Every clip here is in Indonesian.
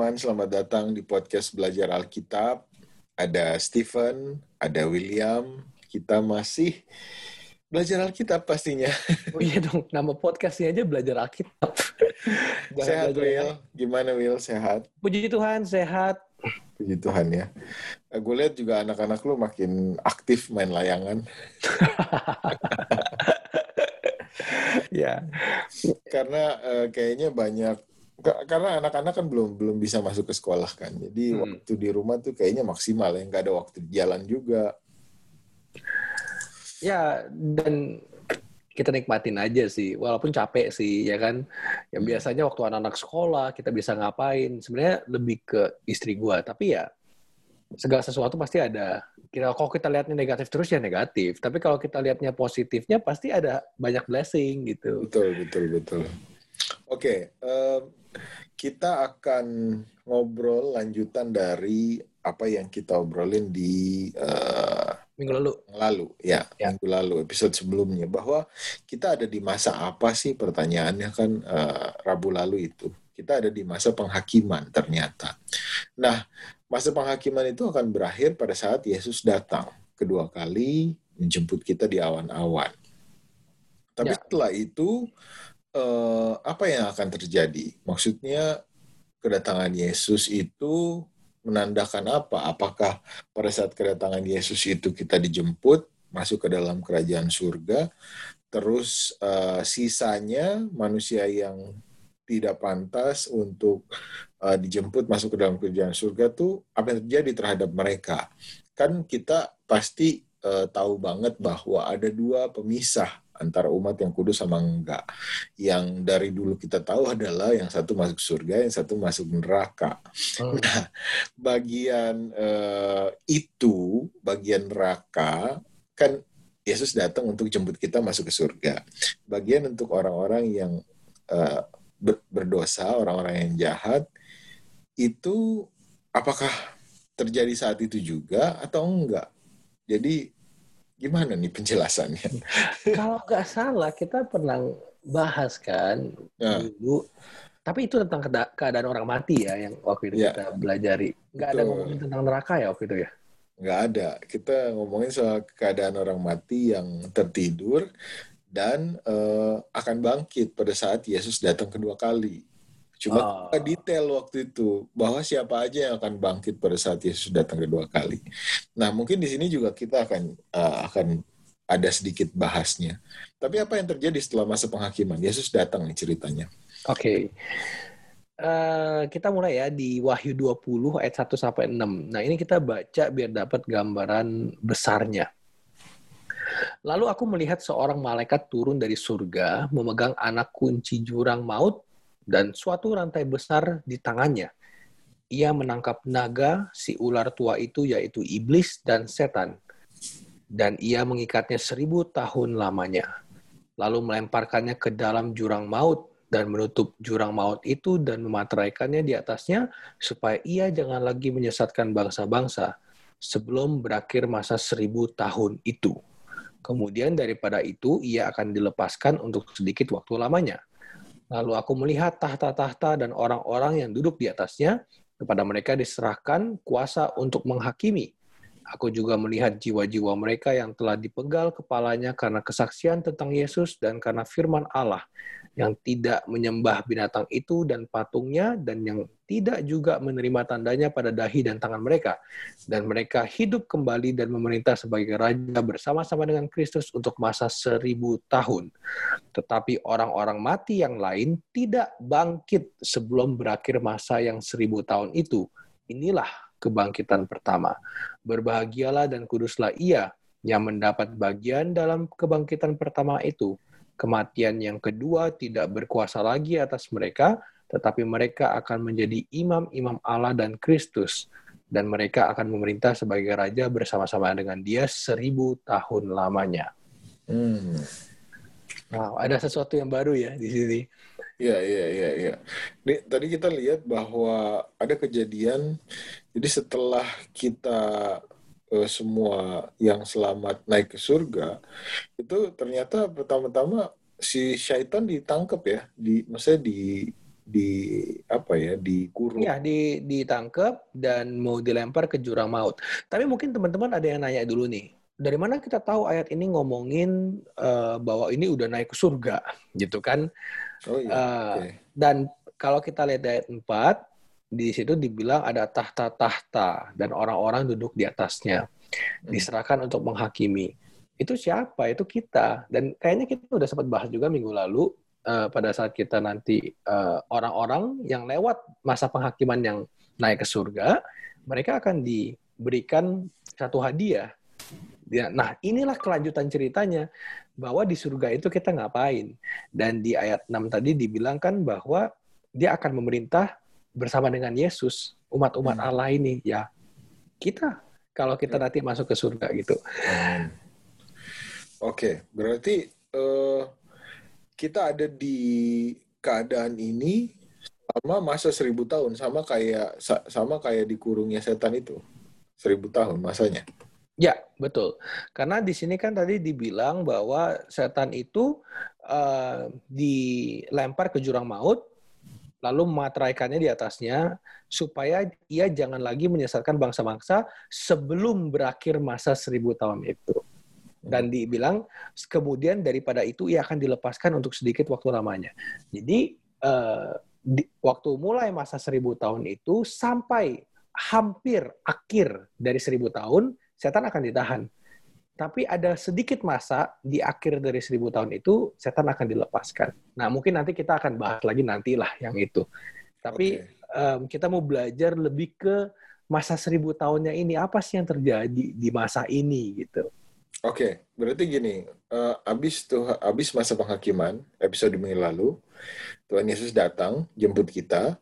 teman-teman, selamat datang di podcast Belajar Alkitab. Ada Stephen, ada William. Kita masih belajar Alkitab pastinya. Oh iya dong, nama podcastnya aja Belajar Alkitab. sehat, Will. Gimana, Will? Sehat? Puji Tuhan, sehat. Puji Tuhan ya. Gue lihat juga anak-anak lu makin aktif main layangan. ya. Karena uh, kayaknya banyak karena anak-anak kan belum belum bisa masuk ke sekolah kan. Jadi hmm. waktu di rumah tuh kayaknya maksimal ya nggak ada waktu jalan juga. Ya dan kita nikmatin aja sih walaupun capek sih ya kan? Yang hmm. biasanya waktu anak-anak sekolah kita bisa ngapain? Sebenarnya lebih ke istri gua tapi ya segala sesuatu pasti ada. Kita kalau kita lihatnya negatif terus ya negatif. Tapi kalau kita lihatnya positifnya pasti ada banyak blessing gitu. Betul betul betul oke okay, um, kita akan ngobrol lanjutan dari apa yang kita obrolin di uh, minggu lalu. Lalu, ya, ya, minggu lalu episode sebelumnya bahwa kita ada di masa apa sih pertanyaannya kan uh, Rabu lalu itu. Kita ada di masa penghakiman ternyata. Nah, masa penghakiman itu akan berakhir pada saat Yesus datang kedua kali menjemput kita di awan-awan. Tapi ya. setelah itu uh, apa yang akan terjadi? Maksudnya kedatangan Yesus itu menandakan apa? Apakah pada saat kedatangan Yesus itu kita dijemput masuk ke dalam kerajaan surga, terus uh, sisanya manusia yang tidak pantas untuk uh, dijemput masuk ke dalam kerajaan surga tuh apa yang terjadi terhadap mereka? Kan kita pasti uh, tahu banget bahwa ada dua pemisah antara umat yang kudus sama enggak. Yang dari dulu kita tahu adalah yang satu masuk surga, yang satu masuk neraka. Hmm. Nah, bagian uh, itu, bagian neraka, kan Yesus datang untuk jemput kita masuk ke surga. Bagian untuk orang-orang yang uh, berdosa, orang-orang yang jahat, itu apakah terjadi saat itu juga atau enggak? Jadi Gimana nih penjelasannya? Kalau nggak salah kita pernah bahas kan ya. dulu, tapi itu tentang keadaan orang mati ya yang waktu itu ya. kita belajari. Nggak ada ngomongin tentang neraka ya waktu itu ya? Nggak ada. Kita ngomongin soal keadaan orang mati yang tertidur dan uh, akan bangkit pada saat Yesus datang kedua kali. Cuma oh. detail waktu itu bahwa siapa aja yang akan bangkit pada saat Yesus datang kedua kali. Nah, mungkin di sini juga kita akan uh, akan ada sedikit bahasnya. Tapi apa yang terjadi setelah masa penghakiman? Yesus datang nih ceritanya. Oke. Okay. Uh, eh, kita mulai ya di Wahyu 20 ayat 1 sampai 6. Nah, ini kita baca biar dapat gambaran besarnya. Lalu aku melihat seorang malaikat turun dari surga memegang anak kunci jurang maut dan suatu rantai besar di tangannya. Ia menangkap naga, si ular tua itu yaitu iblis dan setan. Dan ia mengikatnya seribu tahun lamanya. Lalu melemparkannya ke dalam jurang maut dan menutup jurang maut itu dan memateraikannya di atasnya supaya ia jangan lagi menyesatkan bangsa-bangsa sebelum berakhir masa seribu tahun itu. Kemudian daripada itu ia akan dilepaskan untuk sedikit waktu lamanya Lalu aku melihat tahta-tahta dan orang-orang yang duduk di atasnya, kepada mereka diserahkan kuasa untuk menghakimi. Aku juga melihat jiwa-jiwa mereka yang telah dipegal kepalanya karena kesaksian tentang Yesus dan karena firman Allah yang tidak menyembah binatang itu dan patungnya dan yang tidak juga menerima tandanya pada dahi dan tangan mereka. Dan mereka hidup kembali dan memerintah sebagai raja bersama-sama dengan Kristus untuk masa seribu tahun. Tetapi orang-orang mati yang lain tidak bangkit sebelum berakhir masa yang seribu tahun itu. Inilah kebangkitan pertama. Berbahagialah dan kuduslah ia yang mendapat bagian dalam kebangkitan pertama itu Kematian yang kedua tidak berkuasa lagi atas mereka, tetapi mereka akan menjadi imam-imam Allah dan Kristus, dan mereka akan memerintah sebagai raja bersama-sama dengan Dia seribu tahun lamanya. Hmm. Wow, ada sesuatu yang baru ya di sini. Iya, iya, iya, iya. Tadi kita lihat bahwa ada kejadian, jadi setelah kita uh, semua yang selamat naik ke surga itu ternyata pertama-tama si syaitan ditangkap ya di maksudnya di di apa ya dikurung. Ya, di ditangkap dan mau dilempar ke jurang maut. Tapi mungkin teman-teman ada yang nanya dulu nih. Dari mana kita tahu ayat ini ngomongin uh, bahwa ini udah naik ke surga, gitu kan? Oh iya. Uh, okay. Dan kalau kita lihat ayat 4, di situ dibilang ada tahta-tahta dan orang-orang duduk di atasnya. Hmm. Diserahkan untuk menghakimi. Itu siapa? Itu kita. Dan kayaknya kita udah sempat bahas juga minggu lalu uh, pada saat kita nanti eh, orang-orang yang lewat masa penghakiman yang naik ke surga, mereka akan diberikan satu hadiah. Ya, nah, inilah kelanjutan ceritanya bahwa di surga itu kita ngapain. Dan di ayat 6 tadi dibilangkan bahwa dia akan memerintah bersama dengan Yesus, umat-umat hmm. Allah ini. Ya, kita kalau kita hmm. nanti masuk ke surga gitu. Hmm. Oke, okay, berarti uh, kita ada di keadaan ini selama masa seribu tahun sama kayak sama kayak dikurungnya setan itu seribu tahun masanya. Ya betul, karena di sini kan tadi dibilang bahwa setan itu uh, dilempar ke jurang maut, lalu memateraikannya di atasnya supaya ia jangan lagi menyesatkan bangsa-bangsa sebelum berakhir masa seribu tahun itu. Dan dibilang kemudian daripada itu ia akan dilepaskan untuk sedikit waktu lamanya. Jadi uh, di, waktu mulai masa seribu tahun itu sampai hampir akhir dari seribu tahun, setan akan ditahan. Tapi ada sedikit masa di akhir dari seribu tahun itu, setan akan dilepaskan. Nah, mungkin nanti kita akan bahas lagi nantilah yang itu. Tapi okay. um, kita mau belajar lebih ke masa seribu tahunnya ini, apa sih yang terjadi di masa ini gitu. Oke, okay, berarti gini, uh, abis tuh abis masa penghakiman episode minggu lalu, Tuhan Yesus datang jemput kita,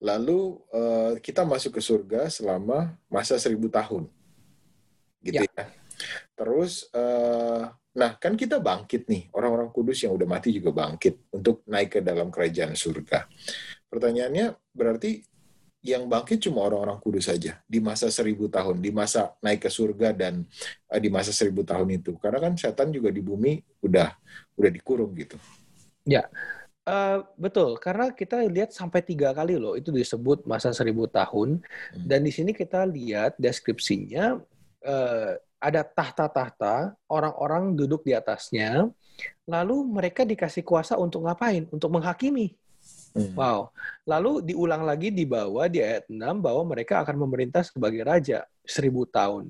lalu uh, kita masuk ke surga selama masa seribu tahun, gitu ya. ya. Terus, uh, nah kan kita bangkit nih, orang-orang kudus yang udah mati juga bangkit untuk naik ke dalam kerajaan surga. Pertanyaannya berarti yang bangkit cuma orang-orang kudus saja di masa seribu tahun, di masa naik ke surga dan uh, di masa seribu tahun itu. Karena kan setan juga di bumi udah udah dikurung gitu. Ya, uh, betul. Karena kita lihat sampai tiga kali loh itu disebut masa seribu tahun. Hmm. Dan di sini kita lihat deskripsinya uh, ada tahta-tahta, orang-orang duduk di atasnya. Lalu mereka dikasih kuasa untuk ngapain? Untuk menghakimi Hmm. Wow. Lalu diulang lagi di bawah di ayat 6 bahwa mereka akan memerintah sebagai raja seribu tahun.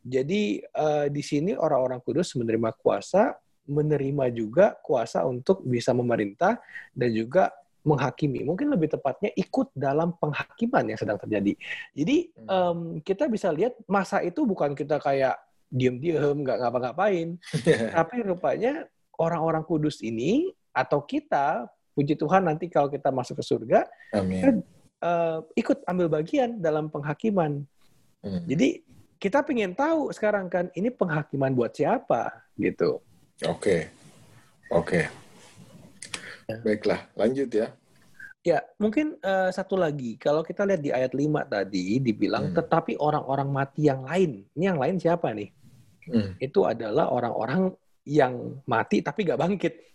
Jadi uh, di sini orang-orang kudus menerima kuasa, menerima juga kuasa untuk bisa memerintah dan juga menghakimi. Mungkin lebih tepatnya ikut dalam penghakiman yang sedang terjadi. Jadi um, kita bisa lihat masa itu bukan kita kayak diem-diem nggak ngapa-ngapain, tapi rupanya orang-orang kudus ini atau kita puji Tuhan nanti kalau kita masuk ke surga, Amin. Kita, uh, ikut ambil bagian dalam penghakiman. Hmm. Jadi kita pengen tahu sekarang kan ini penghakiman buat siapa gitu. Oke, okay. oke. Okay. Baiklah, lanjut ya. Ya, mungkin uh, satu lagi. Kalau kita lihat di ayat 5 tadi, dibilang, hmm. tetapi orang-orang mati yang lain. Ini yang lain siapa nih? Hmm. Itu adalah orang-orang yang mati tapi gak bangkit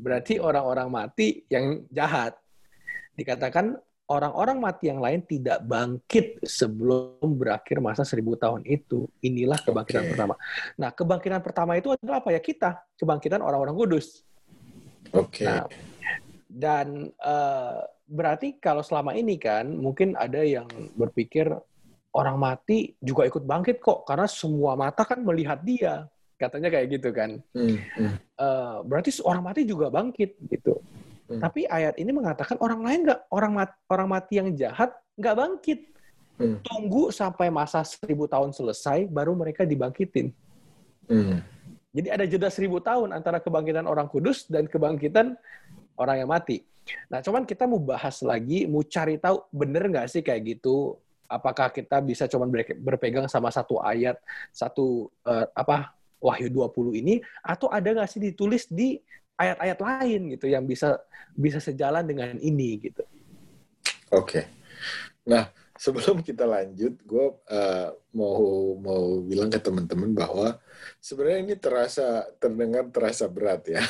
berarti orang-orang mati yang jahat. Dikatakan orang-orang mati yang lain tidak bangkit sebelum berakhir masa seribu tahun itu. Inilah kebangkitan okay. pertama. Nah, kebangkitan pertama itu adalah apa ya? Kita, kebangkitan orang-orang kudus. Oke. Okay. Nah, dan uh, berarti kalau selama ini kan mungkin ada yang berpikir orang mati juga ikut bangkit kok karena semua mata kan melihat dia katanya kayak gitu kan. Hmm, hmm. Uh, berarti orang mati juga bangkit gitu. Hmm. Tapi ayat ini mengatakan orang lain nggak orang mati, orang mati yang jahat nggak bangkit. Hmm. Tunggu sampai masa seribu tahun selesai baru mereka dibangkitin. Hmm. Jadi ada jeda seribu tahun antara kebangkitan orang kudus dan kebangkitan orang yang mati. Nah, cuman kita mau bahas lagi, mau cari tahu bener nggak sih kayak gitu? Apakah kita bisa cuma berpegang sama satu ayat, satu uh, apa Wahyu 20 ini atau ada nggak sih ditulis di ayat-ayat lain gitu yang bisa bisa sejalan dengan ini gitu. Oke. Okay. Nah, sebelum kita lanjut, gue uh, mau mau bilang ke teman-teman bahwa sebenarnya ini terasa terdengar terasa berat ya.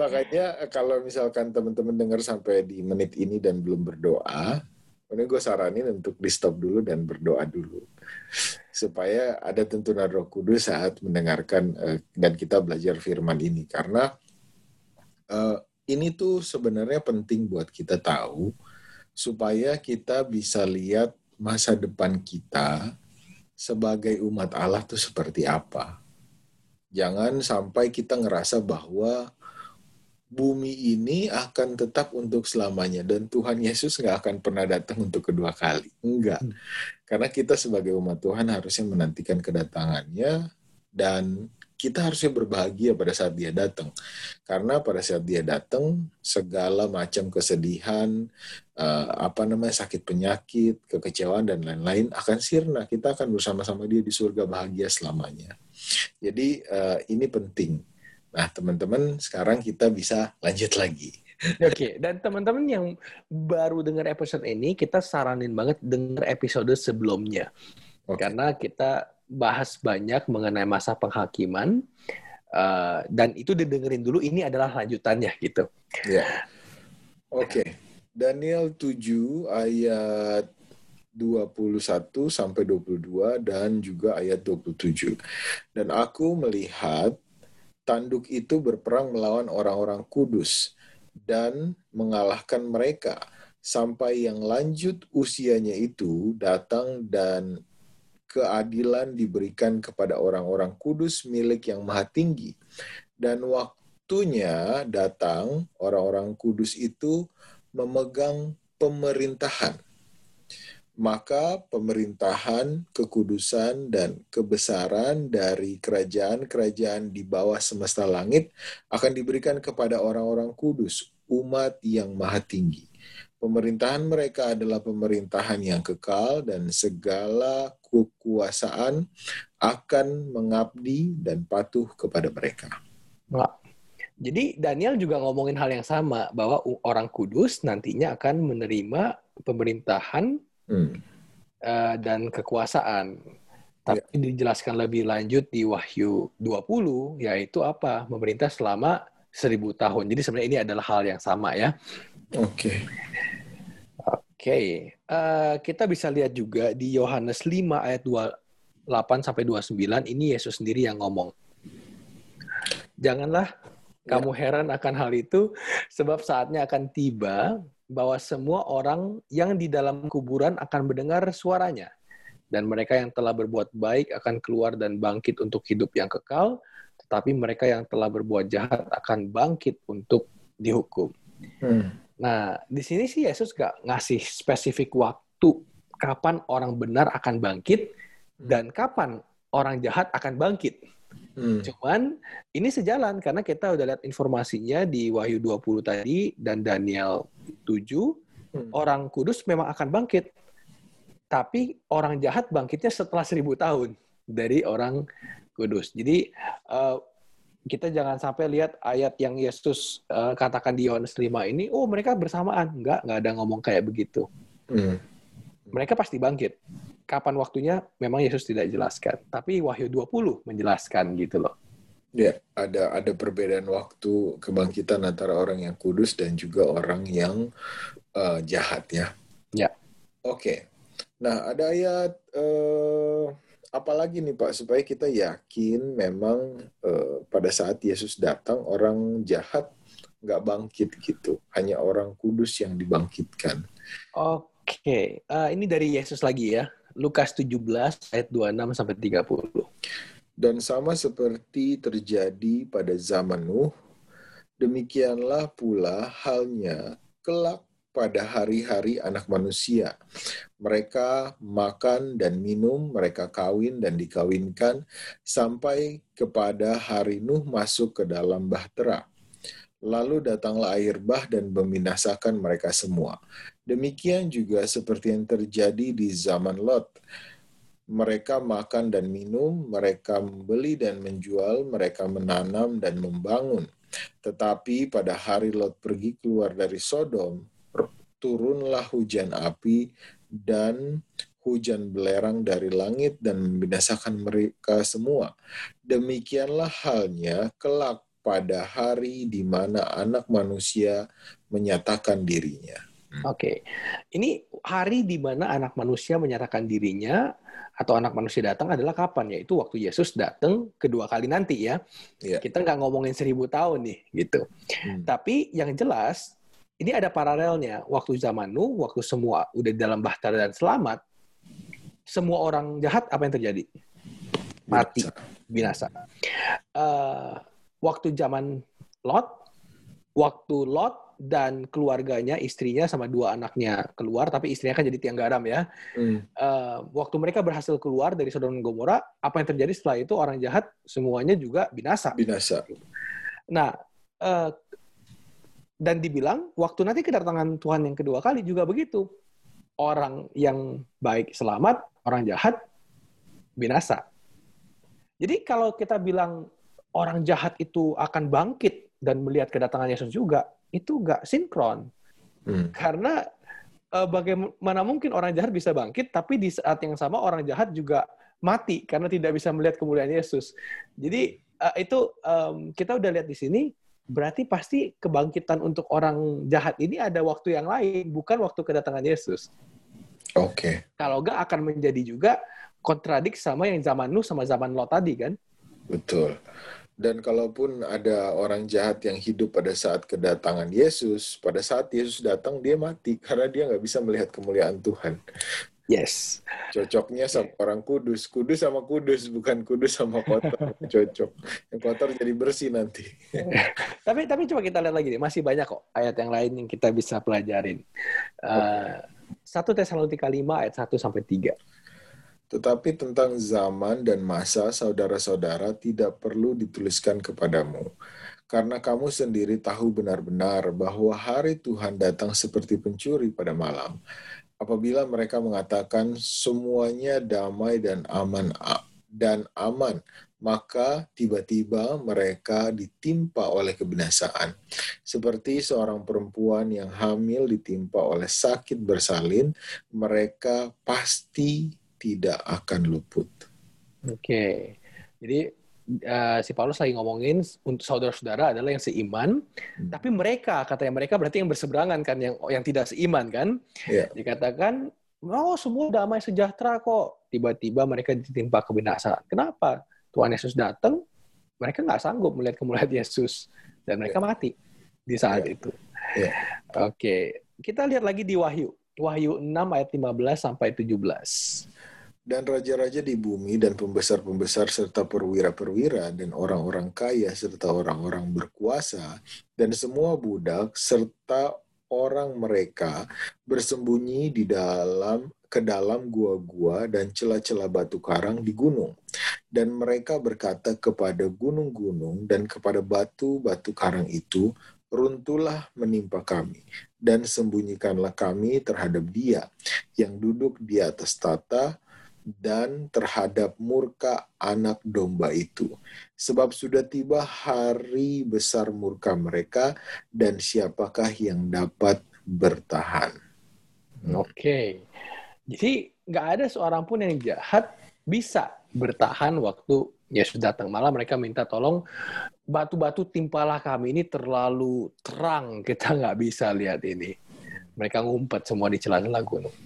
Makanya kalau misalkan teman-teman dengar sampai di menit ini dan belum berdoa, ini gue saranin untuk di stop dulu dan berdoa dulu supaya ada tuntunan Roh Kudus saat mendengarkan uh, dan kita belajar firman ini karena uh, ini tuh sebenarnya penting buat kita tahu supaya kita bisa lihat masa depan kita sebagai umat Allah tuh seperti apa. Jangan sampai kita ngerasa bahwa bumi ini akan tetap untuk selamanya dan Tuhan Yesus nggak akan pernah datang untuk kedua kali. Enggak. Hmm. Karena kita sebagai umat Tuhan harusnya menantikan kedatangannya dan kita harusnya berbahagia pada saat dia datang. Karena pada saat dia datang, segala macam kesedihan, uh, apa namanya sakit penyakit, kekecewaan dan lain-lain akan sirna. Kita akan bersama-sama dia di surga bahagia selamanya. Jadi uh, ini penting. Nah, teman-teman, sekarang kita bisa lanjut lagi. Oke, okay. dan teman-teman yang baru dengar episode ini, kita saranin banget dengar episode sebelumnya. Okay. Karena kita bahas banyak mengenai masa penghakiman uh, dan itu didengerin dulu ini adalah lanjutannya gitu. Ya. Yeah. Oke. Okay. Daniel 7 ayat 21 sampai 22 dan juga ayat 27. Dan aku melihat tanduk itu berperang melawan orang-orang kudus dan mengalahkan mereka sampai yang lanjut usianya itu datang dan keadilan diberikan kepada orang-orang kudus milik yang maha tinggi. Dan waktunya datang orang-orang kudus itu memegang pemerintahan. Maka pemerintahan, kekudusan, dan kebesaran dari kerajaan-kerajaan di bawah semesta langit akan diberikan kepada orang-orang kudus, umat yang maha tinggi Pemerintahan mereka adalah pemerintahan yang kekal dan segala kekuasaan akan mengabdi dan patuh kepada mereka. Nah, jadi Daniel juga ngomongin hal yang sama bahwa orang kudus nantinya akan menerima pemerintahan hmm. uh, dan kekuasaan. Tapi ya. dijelaskan lebih lanjut di Wahyu 20 yaitu apa? Memerintah selama seribu tahun. Jadi sebenarnya ini adalah hal yang sama ya. Oke. Okay. Oke, okay. uh, eh, kita bisa lihat juga di Yohanes 5 ayat 28 sampai 29 ini Yesus sendiri yang ngomong. Janganlah ya. kamu heran akan hal itu sebab saatnya akan tiba bahwa semua orang yang di dalam kuburan akan mendengar suaranya dan mereka yang telah berbuat baik akan keluar dan bangkit untuk hidup yang kekal, tetapi mereka yang telah berbuat jahat akan bangkit untuk dihukum. Hmm. Nah, di sini sih Yesus gak ngasih spesifik waktu kapan orang benar akan bangkit dan kapan orang jahat akan bangkit. Hmm. Cuman ini sejalan karena kita udah lihat informasinya di Wahyu 20 tadi dan Daniel 7, hmm. orang kudus memang akan bangkit. Tapi orang jahat bangkitnya setelah seribu tahun dari orang kudus. Jadi uh, kita jangan sampai lihat ayat yang Yesus uh, katakan di Yohanes 5 ini, oh mereka bersamaan. Enggak, enggak ada ngomong kayak begitu. Hmm. Mereka pasti bangkit. Kapan waktunya memang Yesus tidak jelaskan. Tapi Wahyu 20 menjelaskan gitu loh. Ya, ada ada perbedaan waktu kebangkitan antara orang yang kudus dan juga orang yang uh, jahat ya. Ya. Oke. Okay. Nah, ada ayat uh, apalagi nih Pak supaya kita yakin memang uh, pada saat Yesus datang orang jahat nggak bangkit gitu, hanya orang kudus yang dibangkitkan. Oke, okay. uh, eh, ini dari Yesus lagi ya, Lukas 17 ayat 26 sampai 30. Dan sama seperti terjadi pada zaman Nuh, demikianlah pula halnya kelak pada hari-hari anak manusia. Mereka makan dan minum, mereka kawin dan dikawinkan, sampai kepada hari Nuh masuk ke dalam bahtera. Lalu datanglah air bah dan membinasakan mereka semua. Demikian juga seperti yang terjadi di zaman Lot. Mereka makan dan minum, mereka membeli dan menjual, mereka menanam dan membangun. Tetapi pada hari Lot pergi keluar dari Sodom, turunlah hujan api dan hujan belerang dari langit dan membinasakan mereka semua. Demikianlah halnya kelak pada hari di mana anak manusia menyatakan dirinya. Hmm. Oke, okay. ini hari di mana anak manusia menyatakan dirinya atau anak manusia datang adalah kapan? Yaitu waktu Yesus datang kedua kali nanti ya. Yeah. Kita nggak ngomongin seribu tahun nih, gitu. Hmm. Tapi yang jelas ini ada paralelnya. Waktu zaman Nuh, waktu semua udah dalam bahtera dan selamat, semua orang jahat apa yang terjadi? Mati, binasa. Uh, waktu zaman Lot, waktu Lot dan keluarganya, istrinya sama dua anaknya keluar, tapi istrinya kan jadi tiang garam ya. Hmm. Uh, waktu mereka berhasil keluar dari Sodom dan Gomora, apa yang terjadi setelah itu orang jahat semuanya juga binasa. Binasa. Nah, uh, dan dibilang waktu nanti kedatangan Tuhan yang kedua kali juga begitu. Orang yang baik selamat, orang jahat binasa. Jadi kalau kita bilang orang jahat itu akan bangkit dan melihat kedatangan Yesus juga, itu nggak sinkron. Hmm. Karena uh, bagaimana mungkin orang jahat bisa bangkit, tapi di saat yang sama orang jahat juga mati karena tidak bisa melihat kemuliaan Yesus. Jadi uh, itu um, kita udah lihat di sini berarti pasti kebangkitan untuk orang jahat ini ada waktu yang lain, bukan waktu kedatangan Yesus. Oke. Okay. Kalau enggak akan menjadi juga kontradik sama yang zaman Nuh sama zaman Lot tadi kan? Betul. Dan kalaupun ada orang jahat yang hidup pada saat kedatangan Yesus, pada saat Yesus datang dia mati karena dia nggak bisa melihat kemuliaan Tuhan. Yes. Cocoknya sama orang kudus. Kudus sama kudus, bukan kudus sama kotor. Cocok. Yang kotor jadi bersih nanti. tapi tapi coba kita lihat lagi nih. Masih banyak kok ayat yang lain yang kita bisa pelajarin. Uh, 1 Tesalonika 5 ayat 1 sampai 3. Tetapi tentang zaman dan masa saudara-saudara tidak perlu dituliskan kepadamu. Karena kamu sendiri tahu benar-benar bahwa hari Tuhan datang seperti pencuri pada malam apabila mereka mengatakan semuanya damai dan aman dan aman, maka tiba-tiba mereka ditimpa oleh kebinasaan. Seperti seorang perempuan yang hamil ditimpa oleh sakit bersalin, mereka pasti tidak akan luput. Oke. Jadi uh, si Paulus lagi ngomongin untuk saudara-saudara adalah yang seiman, hmm. tapi mereka katanya mereka berarti yang berseberangan kan yang yang tidak seiman kan? Yeah. Dikatakan oh semua damai sejahtera kok. Tiba-tiba mereka ditimpa kebinasaan. Kenapa? Tuhan Yesus datang, mereka nggak sanggup melihat kemuliaan Yesus dan mereka yeah. mati di saat yeah. itu. Yeah. Oke, okay. kita lihat lagi di Wahyu. Wahyu 6 ayat 15 sampai 17 dan raja-raja di bumi dan pembesar-pembesar serta perwira-perwira dan orang-orang kaya serta orang-orang berkuasa dan semua budak serta orang mereka bersembunyi di dalam ke dalam gua-gua dan celah-celah batu karang di gunung. Dan mereka berkata kepada gunung-gunung dan kepada batu-batu karang itu, runtuhlah menimpa kami, dan sembunyikanlah kami terhadap dia yang duduk di atas tata, dan terhadap murka anak domba itu. Sebab sudah tiba hari besar murka mereka dan siapakah yang dapat bertahan. Hmm. Oke. Okay. Jadi nggak ada seorang pun yang jahat bisa bertahan waktu Yesus datang. Malah mereka minta tolong batu-batu timpalah kami ini terlalu terang. Kita nggak bisa lihat ini. Mereka ngumpet semua di celah-celah gunung.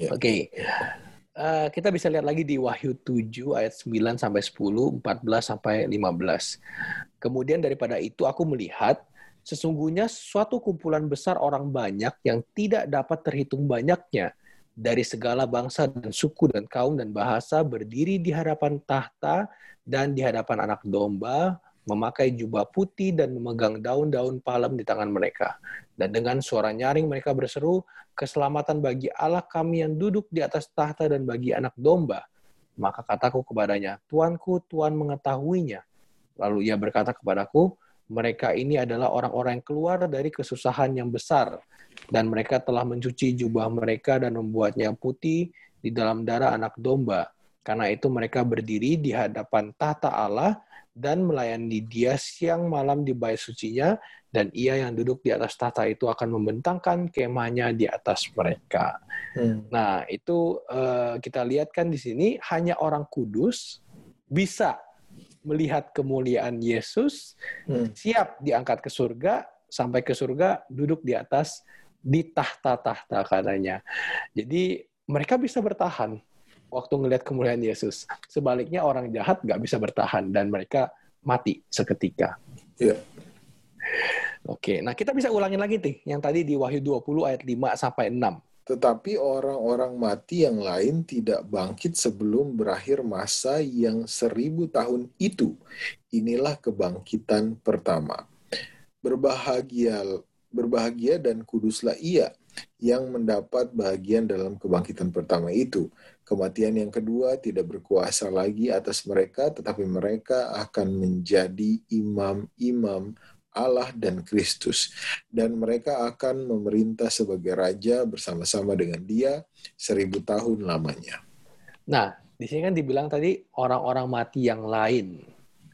Yeah. Oke. Okay. Uh, kita bisa lihat lagi di Wahyu 7 ayat 9 sampai 10, 14 sampai 15. Kemudian daripada itu aku melihat sesungguhnya suatu kumpulan besar orang banyak yang tidak dapat terhitung banyaknya dari segala bangsa dan suku dan kaum dan bahasa berdiri di hadapan tahta dan di hadapan anak domba memakai jubah putih dan memegang daun-daun palem di tangan mereka. Dan dengan suara nyaring mereka berseru, keselamatan bagi Allah kami yang duduk di atas tahta dan bagi anak domba. Maka kataku kepadanya, Tuanku, Tuhan mengetahuinya. Lalu ia berkata kepadaku, mereka ini adalah orang-orang yang keluar dari kesusahan yang besar. Dan mereka telah mencuci jubah mereka dan membuatnya putih di dalam darah anak domba. Karena itu mereka berdiri di hadapan tahta Allah dan melayani dia siang malam di bait sucinya, dan ia yang duduk di atas tahta itu akan membentangkan kemahnya di atas mereka. Hmm. Nah, itu uh, kita lihat kan di sini hanya orang kudus bisa melihat kemuliaan Yesus, hmm. siap diangkat ke surga, sampai ke surga duduk di atas di tahta-tahta katanya. Jadi mereka bisa bertahan waktu ngelihat kemuliaan Yesus. Sebaliknya orang jahat nggak bisa bertahan dan mereka mati seketika. Iya. Oke, nah kita bisa ulangin lagi nih yang tadi di Wahyu 20 ayat 5 sampai 6. Tetapi orang-orang mati yang lain tidak bangkit sebelum berakhir masa yang seribu tahun itu. Inilah kebangkitan pertama. Berbahagia, berbahagia dan kuduslah ia yang mendapat bagian dalam kebangkitan pertama itu. Kematian yang kedua tidak berkuasa lagi atas mereka, tetapi mereka akan menjadi imam-imam Allah dan Kristus. Dan mereka akan memerintah sebagai raja bersama-sama dengan dia seribu tahun lamanya. Nah, di sini kan dibilang tadi orang-orang mati yang lain.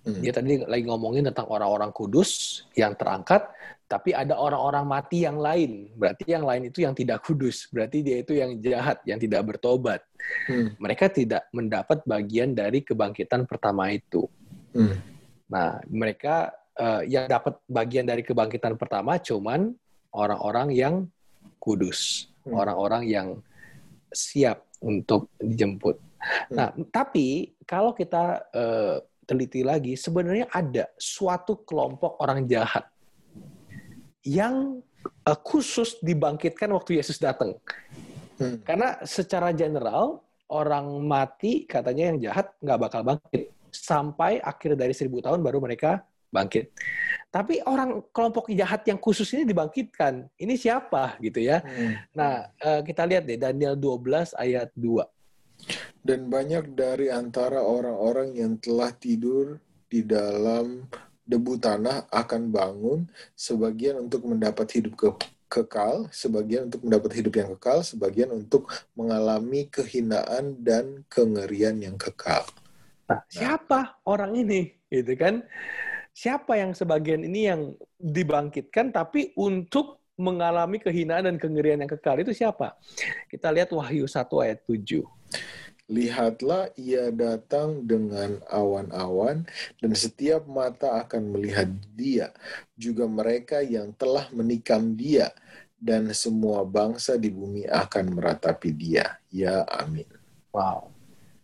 Hmm. Dia tadi lagi ngomongin tentang orang-orang kudus yang terangkat, tapi ada orang-orang mati yang lain. Berarti yang lain itu yang tidak kudus. Berarti dia itu yang jahat, yang tidak bertobat. Hmm. Mereka tidak mendapat bagian dari kebangkitan pertama itu. Hmm. Nah, mereka uh, yang dapat bagian dari kebangkitan pertama cuman orang-orang yang kudus, hmm. orang-orang yang siap untuk dijemput. Hmm. Nah, tapi kalau kita uh, teliti lagi, sebenarnya ada suatu kelompok orang jahat yang uh, khusus dibangkitkan waktu Yesus datang. Hmm. Karena secara general orang mati katanya yang jahat nggak bakal bangkit sampai akhir dari seribu tahun baru mereka bangkit. Tapi orang kelompok jahat yang khusus ini dibangkitkan. Ini siapa gitu ya? Hmm. Nah, uh, kita lihat deh Daniel 12 ayat 2. Dan banyak dari antara orang-orang yang telah tidur di dalam debu tanah akan bangun, sebagian untuk mendapat hidup ke kekal, sebagian untuk mendapat hidup yang kekal, sebagian untuk mengalami kehinaan dan kengerian yang kekal. Nah, siapa orang ini? Gitu kan? Siapa yang sebagian ini yang dibangkitkan tapi untuk mengalami kehinaan dan kengerian yang kekal itu siapa? Kita lihat Wahyu 1 ayat 7. Lihatlah ia datang dengan awan-awan dan setiap mata akan melihat dia, juga mereka yang telah menikam dia, dan semua bangsa di bumi akan meratapi dia. Ya amin. Wow.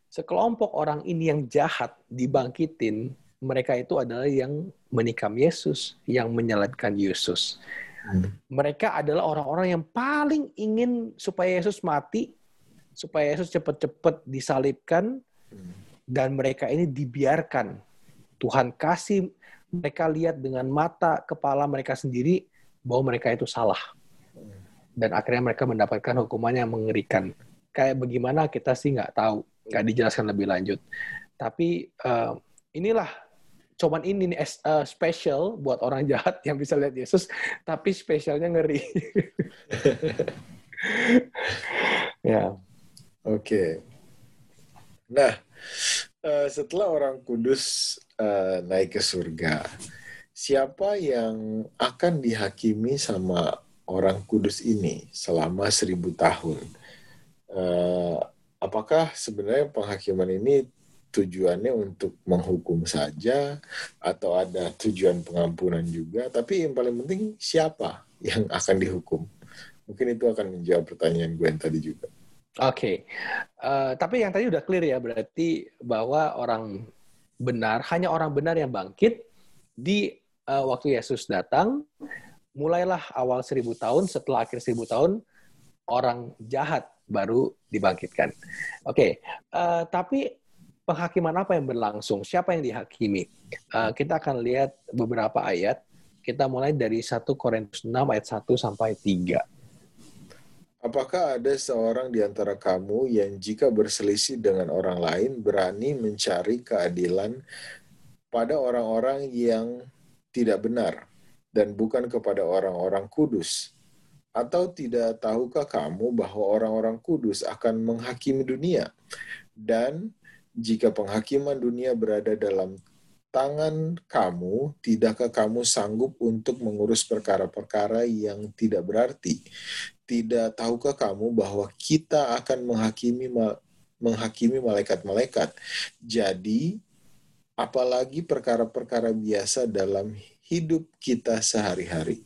Sekelompok orang ini yang jahat dibangkitin, mereka itu adalah yang menikam Yesus, yang menyelamatkan Yesus. Hmm. Mereka adalah orang-orang yang paling ingin supaya Yesus mati supaya Yesus cepat-cepat disalibkan dan mereka ini dibiarkan. Tuhan kasih mereka lihat dengan mata kepala mereka sendiri bahwa mereka itu salah. Dan akhirnya mereka mendapatkan hukuman yang mengerikan. Kayak bagaimana kita sih nggak tahu, nggak dijelaskan lebih lanjut. Tapi uh, inilah cuman ini nih uh, special buat orang jahat yang bisa lihat Yesus, tapi spesialnya ngeri. ya. Oke. Nah, uh, setelah orang kudus uh, naik ke surga, siapa yang akan dihakimi sama orang kudus ini selama seribu tahun? Uh, apakah sebenarnya penghakiman ini tujuannya untuk menghukum saja atau ada tujuan pengampunan juga? Tapi yang paling penting siapa yang akan dihukum? Mungkin itu akan menjawab pertanyaan gue yang tadi juga. Oke, okay. uh, eh, tapi yang tadi udah clear ya berarti bahwa orang benar hanya orang benar yang bangkit di uh, waktu Yesus datang. Mulailah awal seribu tahun, setelah akhir seribu tahun orang jahat baru dibangkitkan. Oke, okay. uh, eh, tapi penghakiman apa yang berlangsung? Siapa yang dihakimi? Uh, kita akan lihat beberapa ayat. Kita mulai dari 1 Korintus 6 ayat 1 sampai 3. Apakah ada seorang di antara kamu yang jika berselisih dengan orang lain berani mencari keadilan pada orang-orang yang tidak benar dan bukan kepada orang-orang kudus? Atau tidak tahukah kamu bahwa orang-orang kudus akan menghakimi dunia? Dan jika penghakiman dunia berada dalam tangan kamu, tidakkah kamu sanggup untuk mengurus perkara-perkara yang tidak berarti? Tidak tahukah kamu bahwa kita akan menghakimi menghakimi malaikat-malaikat? Jadi, apalagi perkara-perkara biasa dalam hidup kita sehari-hari.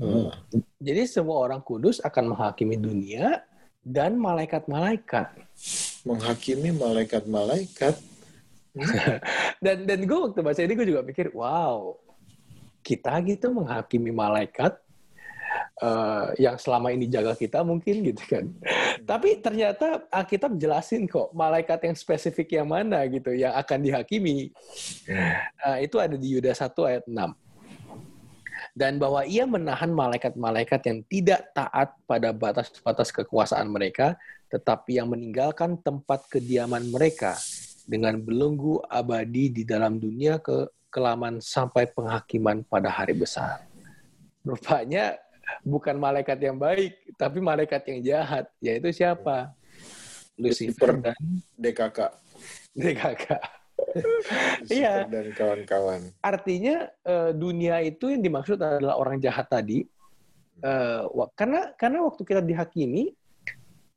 Hmm. Jadi semua orang kudus akan menghakimi dunia dan malaikat-malaikat. Menghakimi malaikat-malaikat dan dan gue waktu baca ini gue juga pikir wow kita gitu menghakimi malaikat uh, yang selama ini jaga kita mungkin gitu kan hmm. tapi ternyata Alkitab jelasin kok malaikat yang spesifik yang mana gitu yang akan dihakimi uh, itu ada di Yudas 1 ayat 6 dan bahwa ia menahan malaikat-malaikat yang tidak taat pada batas-batas kekuasaan mereka, tetapi yang meninggalkan tempat kediaman mereka dengan belenggu abadi di dalam dunia ke kelaman sampai penghakiman pada hari besar. Rupanya bukan malaikat yang baik, tapi malaikat yang jahat, yaitu siapa? Lucifer dan DKK. DKK. Iya. dan kawan-kawan. Artinya eh, dunia itu yang dimaksud adalah orang jahat tadi. Uh, karena karena waktu kita dihakimi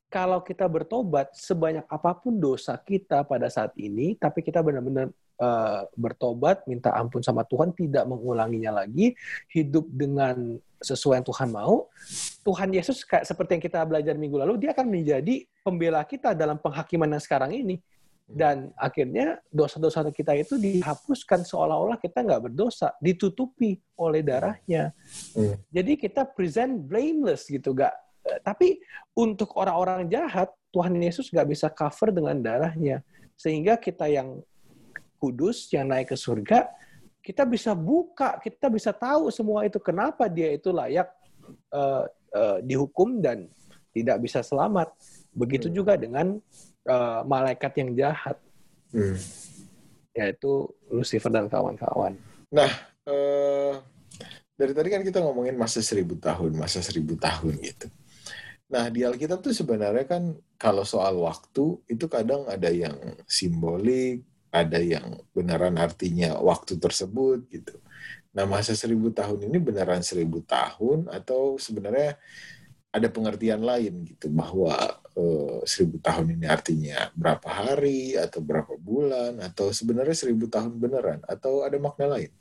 kalau kita bertobat sebanyak apa pun dosa kita pada saat ini, tapi kita benar-benar uh, bertobat, minta ampun sama Tuhan, tidak mengulanginya lagi, hidup dengan sesuai yang Tuhan mau, Tuhan Yesus kayak seperti yang kita belajar minggu lalu, dia akan menjadi pembela kita dalam penghakiman yang sekarang ini. Dan akhirnya dosa-dosa kita itu dihapuskan seolah-olah kita nggak berdosa, ditutupi oleh darahnya. Hmm. Jadi kita present blameless gitu, nggak tapi untuk orang-orang jahat, Tuhan Yesus nggak bisa cover dengan darahnya. Sehingga kita yang kudus, yang naik ke surga, kita bisa buka, kita bisa tahu semua itu. Kenapa dia itu layak uh, uh, dihukum dan tidak bisa selamat. Begitu hmm. juga dengan uh, malaikat yang jahat. Hmm. Yaitu Lucifer dan kawan-kawan. Nah, uh, dari tadi kan kita ngomongin masa seribu tahun, masa seribu tahun gitu. Nah, di Alkitab tuh sebenarnya kan kalau soal waktu itu kadang ada yang simbolik, ada yang beneran artinya waktu tersebut gitu. Nah, masa seribu tahun ini beneran seribu tahun atau sebenarnya ada pengertian lain gitu bahwa eh, seribu tahun ini artinya berapa hari atau berapa bulan atau sebenarnya seribu tahun beneran atau ada makna lain?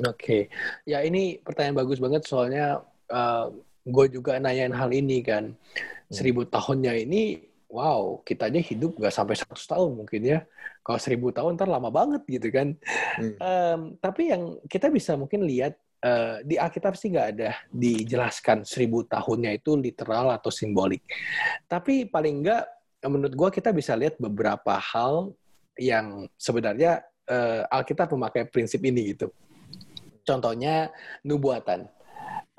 Oke, okay. ya ini pertanyaan bagus banget soalnya uh, gue juga nanyain hal ini kan. Hmm. Seribu tahunnya ini, wow, kita aja hidup gak sampai 100 tahun mungkin ya. Kalau seribu tahun ntar lama banget gitu kan. Hmm. Um, tapi yang kita bisa mungkin lihat uh, di Alkitab sih nggak ada dijelaskan seribu tahunnya itu literal atau simbolik. Tapi paling nggak, menurut gue kita bisa lihat beberapa hal yang sebenarnya uh, Alkitab memakai prinsip ini gitu. Contohnya nubuatan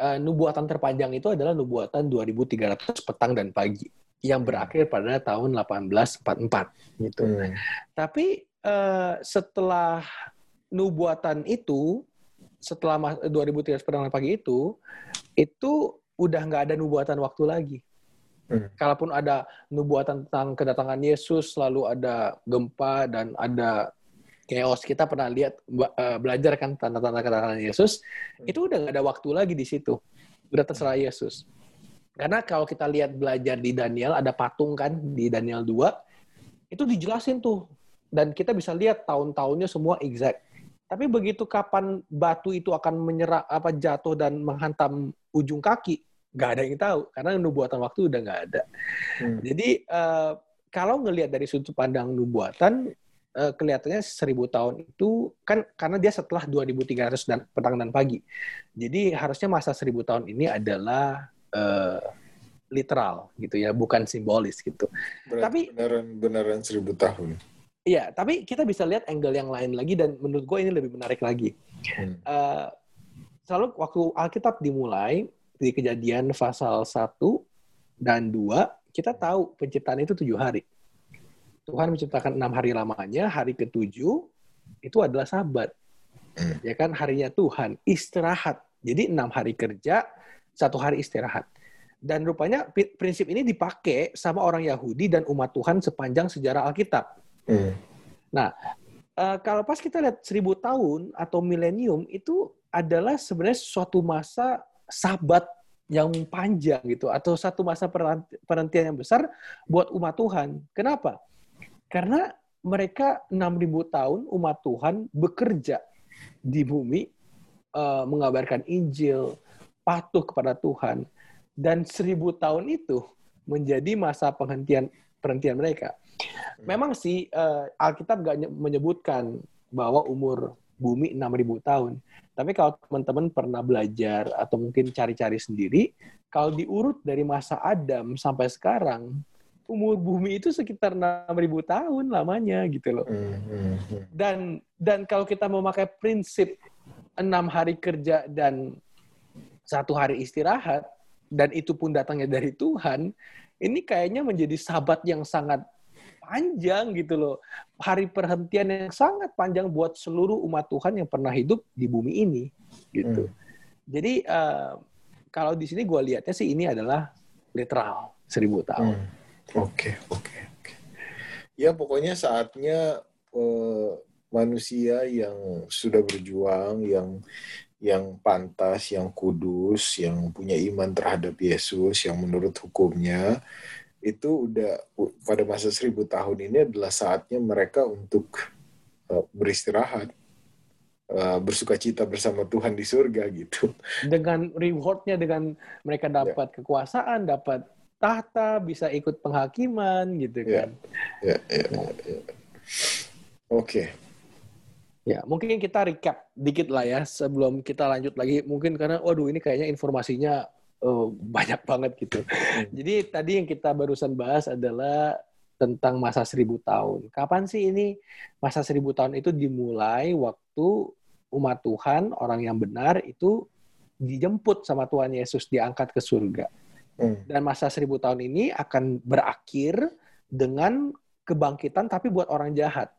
uh, nubuatan terpanjang itu adalah nubuatan 2300 petang dan pagi yang berakhir pada tahun 1844 gitu. Hmm. Tapi uh, setelah nubuatan itu setelah 2300 petang dan pagi itu itu udah nggak ada nubuatan waktu lagi. Hmm. Kalaupun ada nubuatan tentang kedatangan Yesus, lalu ada gempa dan ada chaos kita pernah lihat uh, belajar kan tanda-tanda kedatangan Yesus hmm. itu udah gak ada waktu lagi di situ udah terserah Yesus karena kalau kita lihat belajar di Daniel ada patung kan di Daniel 2 itu dijelasin tuh dan kita bisa lihat tahun-tahunnya semua exact tapi begitu kapan batu itu akan menyerap apa jatuh dan menghantam ujung kaki nggak ada yang tahu karena nubuatan waktu udah nggak ada hmm. jadi uh, kalau ngelihat dari sudut pandang nubuatan uh, kelihatannya seribu tahun itu kan karena dia setelah 2300 dan petang dan pagi. Jadi harusnya masa seribu tahun ini adalah uh, literal gitu ya, bukan simbolis gitu. Berarti tapi beneran beneran seribu tahun. Iya, tapi kita bisa lihat angle yang lain lagi dan menurut gue ini lebih menarik lagi. Hmm. Uh, selalu waktu Alkitab dimulai di kejadian pasal 1 dan 2, kita tahu penciptaan itu tujuh hari. Tuhan menciptakan enam hari lamanya, hari ketujuh itu adalah sabat. Hmm. Ya kan harinya Tuhan, istirahat. Jadi enam hari kerja, satu hari istirahat. Dan rupanya prinsip ini dipakai sama orang Yahudi dan umat Tuhan sepanjang sejarah Alkitab. Hmm. Nah, uh, kalau pas kita lihat seribu tahun atau milenium itu adalah sebenarnya suatu masa sabat yang panjang gitu atau satu masa perhentian yang besar buat umat Tuhan. Kenapa? Karena mereka 6000 tahun umat Tuhan bekerja di bumi uh, mengabarkan Injil, patuh kepada Tuhan dan seribu tahun itu menjadi masa penghentian perhentian mereka. Memang sih uh, Alkitab nggak menyebutkan bahwa umur bumi 6000 tahun. Tapi kalau teman-teman pernah belajar atau mungkin cari-cari sendiri, kalau diurut dari masa Adam sampai sekarang, umur bumi itu sekitar 6000 tahun lamanya gitu loh. Hmm, hmm, hmm. Dan dan kalau kita memakai prinsip enam hari kerja dan satu hari istirahat, dan itu pun datangnya dari Tuhan, ini kayaknya menjadi sabat yang sangat panjang gitu loh. Hari perhentian yang sangat panjang buat seluruh umat Tuhan yang pernah hidup di bumi ini gitu. Hmm. Jadi uh, kalau di sini gue lihatnya sih ini adalah literal seribu tahun. Hmm. Oke hmm. oke okay, oke. Okay, okay. Ya pokoknya saatnya uh, manusia yang sudah berjuang, yang yang pantas, yang kudus, yang punya iman terhadap Yesus, yang menurut hukumnya, itu udah pada masa seribu tahun ini adalah saatnya mereka untuk uh, beristirahat uh, bersuka cita bersama Tuhan di surga gitu dengan rewardnya dengan mereka ya. dapat ya. kekuasaan dapat tahta bisa ikut penghakiman gitu ya. kan ya, ya, ya, ya. oke okay. Ya, mungkin kita recap dikit lah ya sebelum kita lanjut lagi. Mungkin karena, waduh ini kayaknya informasinya uh, banyak banget gitu. Hmm. Jadi tadi yang kita barusan bahas adalah tentang masa seribu tahun. Kapan sih ini masa seribu tahun itu dimulai waktu umat Tuhan, orang yang benar itu dijemput sama Tuhan Yesus, diangkat ke surga. Hmm. Dan masa seribu tahun ini akan berakhir dengan kebangkitan tapi buat orang jahat.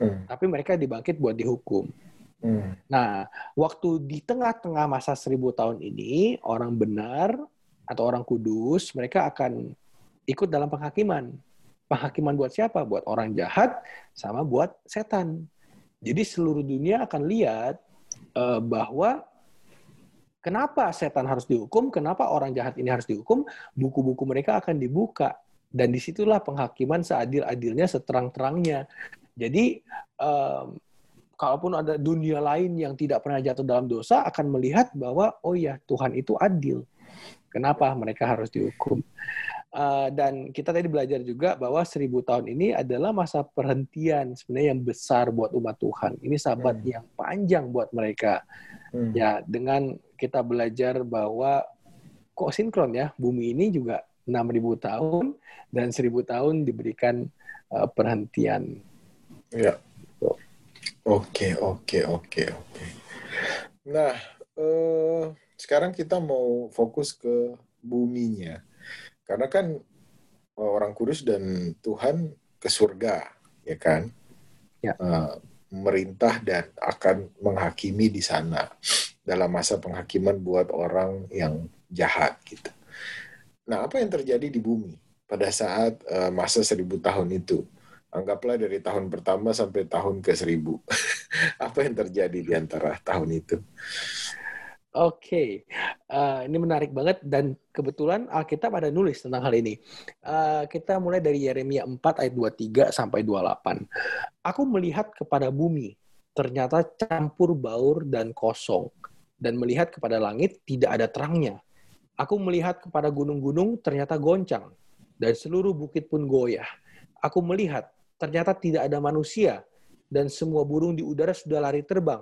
Hmm. Tapi mereka dibangkit buat dihukum. Hmm. Nah, waktu di tengah-tengah masa seribu tahun ini, orang benar atau orang kudus, mereka akan ikut dalam penghakiman. Penghakiman buat siapa? Buat orang jahat sama buat setan. Jadi seluruh dunia akan lihat uh, bahwa kenapa setan harus dihukum, kenapa orang jahat ini harus dihukum, buku-buku mereka akan dibuka. Dan di situlah penghakiman seadil-adilnya, seterang-terangnya. Jadi um, kalaupun ada dunia lain yang tidak pernah jatuh dalam dosa akan melihat bahwa oh ya Tuhan itu adil. Kenapa mereka harus dihukum? Uh, dan kita tadi belajar juga bahwa seribu tahun ini adalah masa perhentian sebenarnya yang besar buat umat Tuhan. Ini sahabat hmm. yang panjang buat mereka. Hmm. Ya, dengan kita belajar bahwa kok sinkron ya, bumi ini juga 6000 tahun dan 1000 tahun diberikan uh, perhentian. Ya. Oke, oke, oke, oke. Nah, eh, sekarang kita mau fokus ke buminya. Karena kan orang kudus dan Tuhan ke surga, ya kan? Ya. Uh, merintah dan akan menghakimi di sana dalam masa penghakiman buat orang yang jahat gitu. Nah, apa yang terjadi di bumi pada saat uh, masa seribu tahun itu? Anggaplah dari tahun pertama sampai tahun ke seribu. Apa yang terjadi di antara tahun itu? Oke, okay. uh, ini menarik banget dan kebetulan Alkitab ada nulis tentang hal ini. Uh, kita mulai dari Yeremia 4 ayat 23 sampai 28. Aku melihat kepada bumi, ternyata campur baur dan kosong. Dan melihat kepada langit, tidak ada terangnya. Aku melihat kepada gunung-gunung, ternyata goncang. Dan seluruh bukit pun goyah. Aku melihat, ternyata tidak ada manusia dan semua burung di udara sudah lari terbang.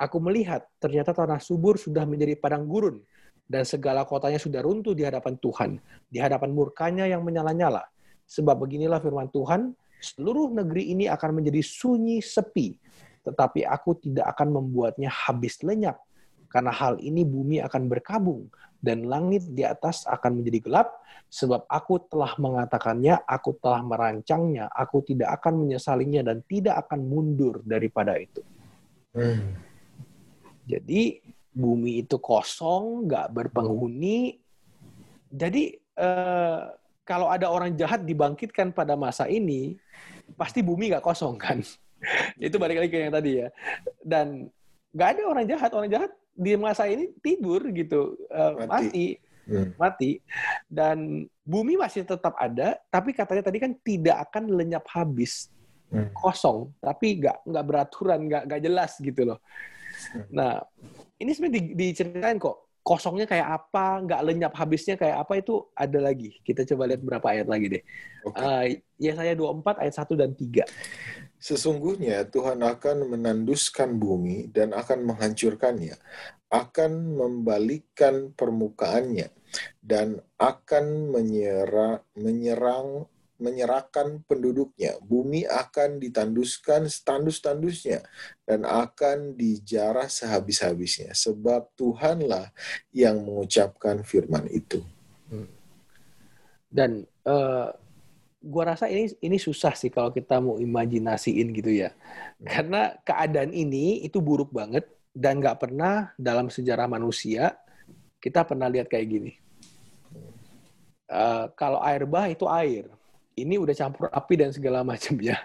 Aku melihat ternyata tanah subur sudah menjadi padang gurun dan segala kotanya sudah runtuh di hadapan Tuhan, di hadapan murkanya yang menyala-nyala. Sebab beginilah firman Tuhan, seluruh negeri ini akan menjadi sunyi sepi, tetapi aku tidak akan membuatnya habis lenyap. Karena hal ini bumi akan berkabung dan langit di atas akan menjadi gelap, sebab aku telah mengatakannya, aku telah merancangnya, aku tidak akan menyesalinya dan tidak akan mundur daripada itu. Hmm. Jadi bumi itu kosong, nggak berpenghuni. Jadi eh, kalau ada orang jahat dibangkitkan pada masa ini, pasti bumi nggak kosong kan. itu balik lagi ke yang tadi ya. Dan nggak ada orang jahat. Orang jahat di masa ini tidur gitu, uh, mati. mati. Hmm. mati dan bumi masih tetap ada tapi katanya tadi kan tidak akan lenyap habis hmm. kosong tapi nggak nggak beraturan nggak nggak jelas gitu loh hmm. nah ini sebenarnya di, diceritain kok kosongnya kayak apa, nggak lenyap habisnya kayak apa itu ada lagi. Kita coba lihat berapa ayat lagi deh. Okay. Uh, ya saya 24 ayat 1 dan 3. Sesungguhnya Tuhan akan menanduskan bumi dan akan menghancurkannya, akan membalikkan permukaannya, dan akan menyerang, menyerang menyerahkan penduduknya. Bumi akan ditanduskan setandus-tandusnya dan akan dijarah sehabis-habisnya. Sebab Tuhanlah yang mengucapkan firman itu. Hmm. Dan uh, gua rasa ini ini susah sih kalau kita mau imajinasiin gitu ya. Hmm. Karena keadaan ini itu buruk banget dan nggak pernah dalam sejarah manusia kita pernah lihat kayak gini. Uh, kalau air bah itu air, ini udah campur api dan segala macamnya.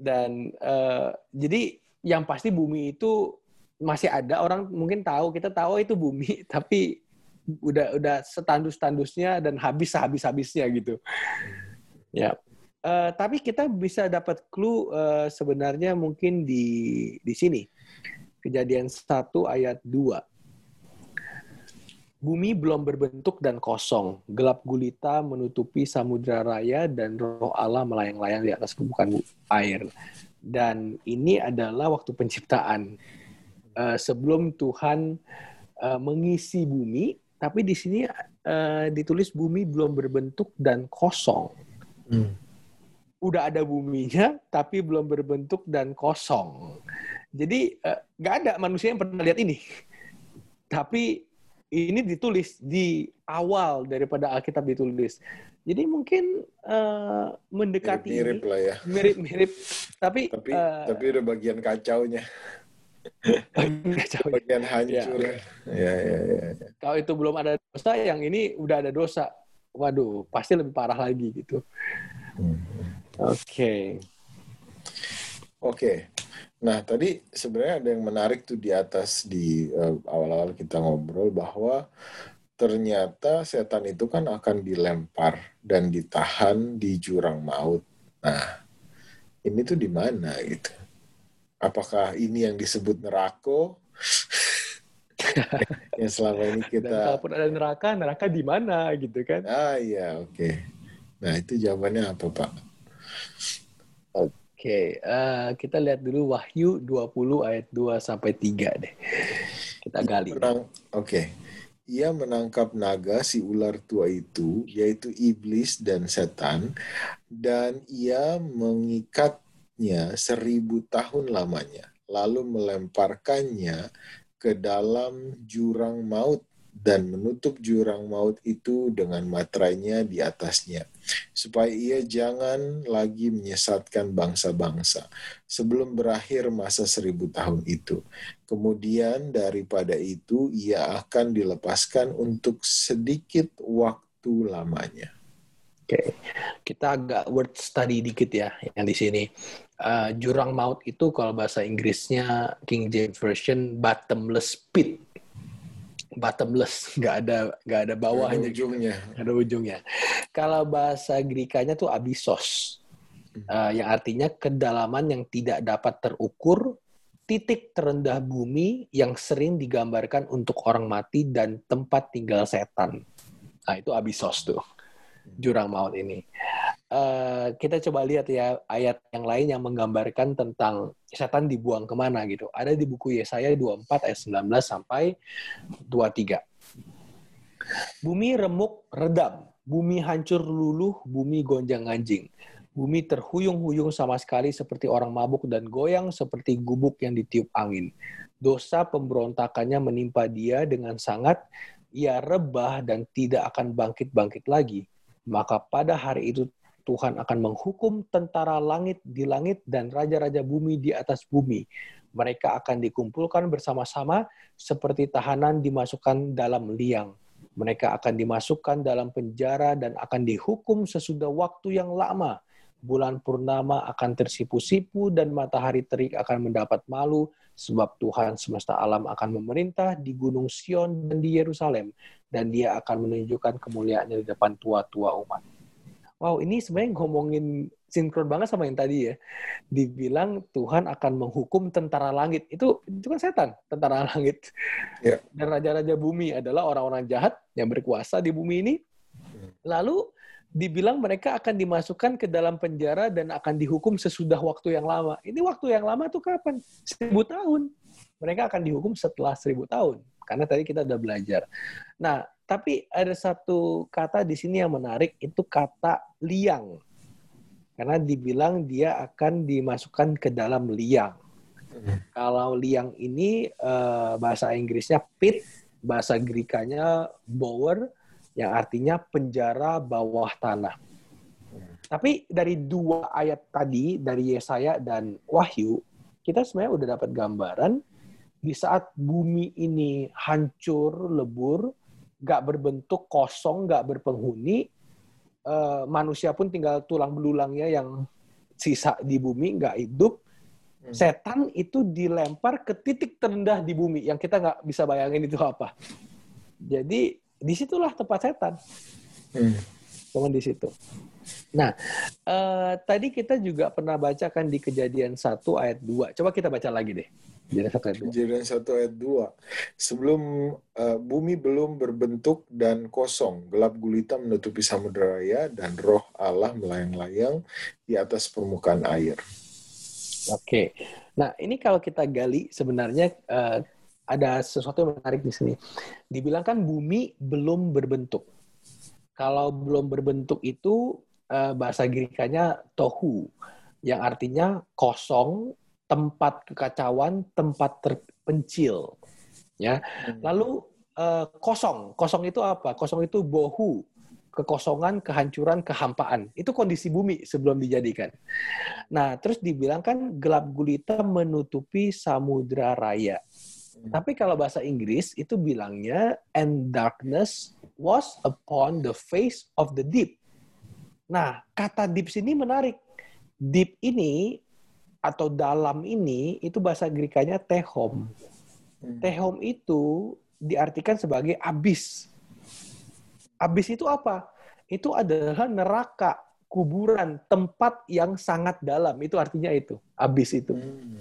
dan uh, jadi yang pasti bumi itu masih ada orang mungkin tahu kita tahu itu bumi tapi udah udah setandus-tandusnya dan habis habis-habisnya gitu. Ya. Uh, tapi kita bisa dapat clue uh, sebenarnya mungkin di di sini. Kejadian 1 ayat 2. Bumi belum berbentuk dan kosong. Gelap gulita menutupi samudra raya dan roh Allah melayang-layang di atas permukaan air. Dan ini adalah waktu penciptaan. Uh, sebelum Tuhan uh, mengisi bumi, tapi di sini uh, ditulis bumi belum berbentuk dan kosong. Hmm. Udah ada buminya, tapi belum berbentuk dan kosong. Jadi nggak uh, ada manusia yang pernah lihat ini. Tapi ini ditulis di awal daripada Alkitab ditulis. Jadi mungkin uh, mendekati mirip, mirip lah ya. Mirip-mirip. tapi tapi uh, tapi udah bagian kacaunya. Bagian hancur. Ya. Ya, ya, ya, ya. Kalau itu belum ada dosa, yang ini udah ada dosa. Waduh, pasti lebih parah lagi gitu. Hmm. Oke. Okay. Oke. Okay. Nah, tadi sebenarnya ada yang menarik tuh di atas di eh, awal-awal kita ngobrol bahwa ternyata setan itu kan akan dilempar dan ditahan di jurang maut. Nah, ini tuh di mana gitu? Apakah ini yang disebut neraka? yang selama ini kita Dan kalaupun ada neraka, neraka di mana gitu kan? Ah iya, oke. Okay. Nah, itu jawabannya apa, Pak? Oke, uh, kita lihat dulu Wahyu 20 ayat 2 sampai 3 deh. Kita gali. Oke. Okay. Ia menangkap naga si ular tua itu, yaitu iblis dan setan, dan ia mengikatnya seribu tahun lamanya, lalu melemparkannya ke dalam jurang maut dan menutup jurang maut itu dengan materainya di atasnya, supaya ia jangan lagi menyesatkan bangsa-bangsa sebelum berakhir masa seribu tahun itu. Kemudian daripada itu ia akan dilepaskan untuk sedikit waktu lamanya. Oke, kita agak word study dikit ya yang di sini. Uh, jurang maut itu kalau bahasa Inggrisnya King James Version bottomless pit bottomless, nggak ada nggak ada bawahnya, ada ujungnya. ada ujungnya. Kalau bahasa Grikanya tuh abisos, uh, yang artinya kedalaman yang tidak dapat terukur, titik terendah bumi yang sering digambarkan untuk orang mati dan tempat tinggal setan. Nah itu abisos tuh, jurang maut ini. Uh, kita coba lihat ya ayat yang lain yang menggambarkan tentang setan dibuang ke mana gitu. Ada di buku Yesaya 24 ayat 19 sampai 23. Bumi remuk redam, bumi hancur luluh, bumi gonjang ganjing. Bumi terhuyung-huyung sama sekali seperti orang mabuk dan goyang seperti gubuk yang ditiup angin. Dosa pemberontakannya menimpa dia dengan sangat, ia rebah dan tidak akan bangkit-bangkit lagi. Maka pada hari itu Tuhan akan menghukum tentara langit di langit dan raja-raja bumi di atas bumi. Mereka akan dikumpulkan bersama-sama seperti tahanan dimasukkan dalam liang. Mereka akan dimasukkan dalam penjara dan akan dihukum sesudah waktu yang lama. Bulan purnama akan tersipu-sipu, dan matahari terik akan mendapat malu, sebab Tuhan semesta alam akan memerintah di Gunung Sion dan di Yerusalem, dan dia akan menunjukkan kemuliaannya di depan tua-tua umat. Wow, ini sebenarnya ngomongin sinkron banget sama yang tadi ya. Dibilang Tuhan akan menghukum tentara langit. Itu, itu kan setan, tentara langit. Yeah. Dan raja-raja bumi adalah orang-orang jahat yang berkuasa di bumi ini. Hmm. Lalu dibilang mereka akan dimasukkan ke dalam penjara dan akan dihukum sesudah waktu yang lama. Ini waktu yang lama tuh kapan? Seribu tahun. Mereka akan dihukum setelah seribu tahun. Karena tadi kita udah belajar. Nah, tapi ada satu kata di sini yang menarik, itu kata liang. Karena dibilang dia akan dimasukkan ke dalam liang. Kalau liang ini eh, bahasa Inggrisnya pit, bahasa Grikanya bower, yang artinya penjara bawah tanah. Tapi dari dua ayat tadi, dari Yesaya dan Wahyu, kita sebenarnya udah dapat gambaran di saat bumi ini hancur, lebur, gak berbentuk, kosong, gak berpenghuni, uh, manusia pun tinggal tulang belulangnya yang sisa di bumi, gak hidup, hmm. setan itu dilempar ke titik terendah di bumi yang kita nggak bisa bayangin itu apa. Jadi di situlah tempat setan. Hmm. Cuman di situ. Nah, uh, tadi kita juga pernah bacakan di kejadian 1 ayat 2. Coba kita baca lagi deh. Kejadian 1 ayat 2. Kejadian 1 ayat 2. Sebelum uh, bumi belum berbentuk dan kosong, gelap gulita menutupi samudera raya dan roh Allah melayang-layang di atas permukaan air. Oke. Nah, ini kalau kita gali sebenarnya uh, ada sesuatu yang menarik di sini. Dibilang kan bumi belum berbentuk. Kalau belum berbentuk itu eh, bahasa Grikanya tohu, yang artinya kosong, tempat kekacauan, tempat terpencil. Ya. Hmm. Lalu eh, kosong, kosong itu apa? Kosong itu bohu, kekosongan, kehancuran, kehampaan. Itu kondisi bumi sebelum dijadikan. Nah, terus dibilang kan gelap gulita menutupi samudra raya. Tapi kalau bahasa Inggris itu bilangnya and darkness was upon the face of the deep. Nah, kata deep sini menarik. Deep ini atau dalam ini itu bahasa Grikanya tehom. Hmm. Tehom itu diartikan sebagai abis. Abis itu apa? Itu adalah neraka, kuburan, tempat yang sangat dalam. Itu artinya itu, abis itu. Hmm.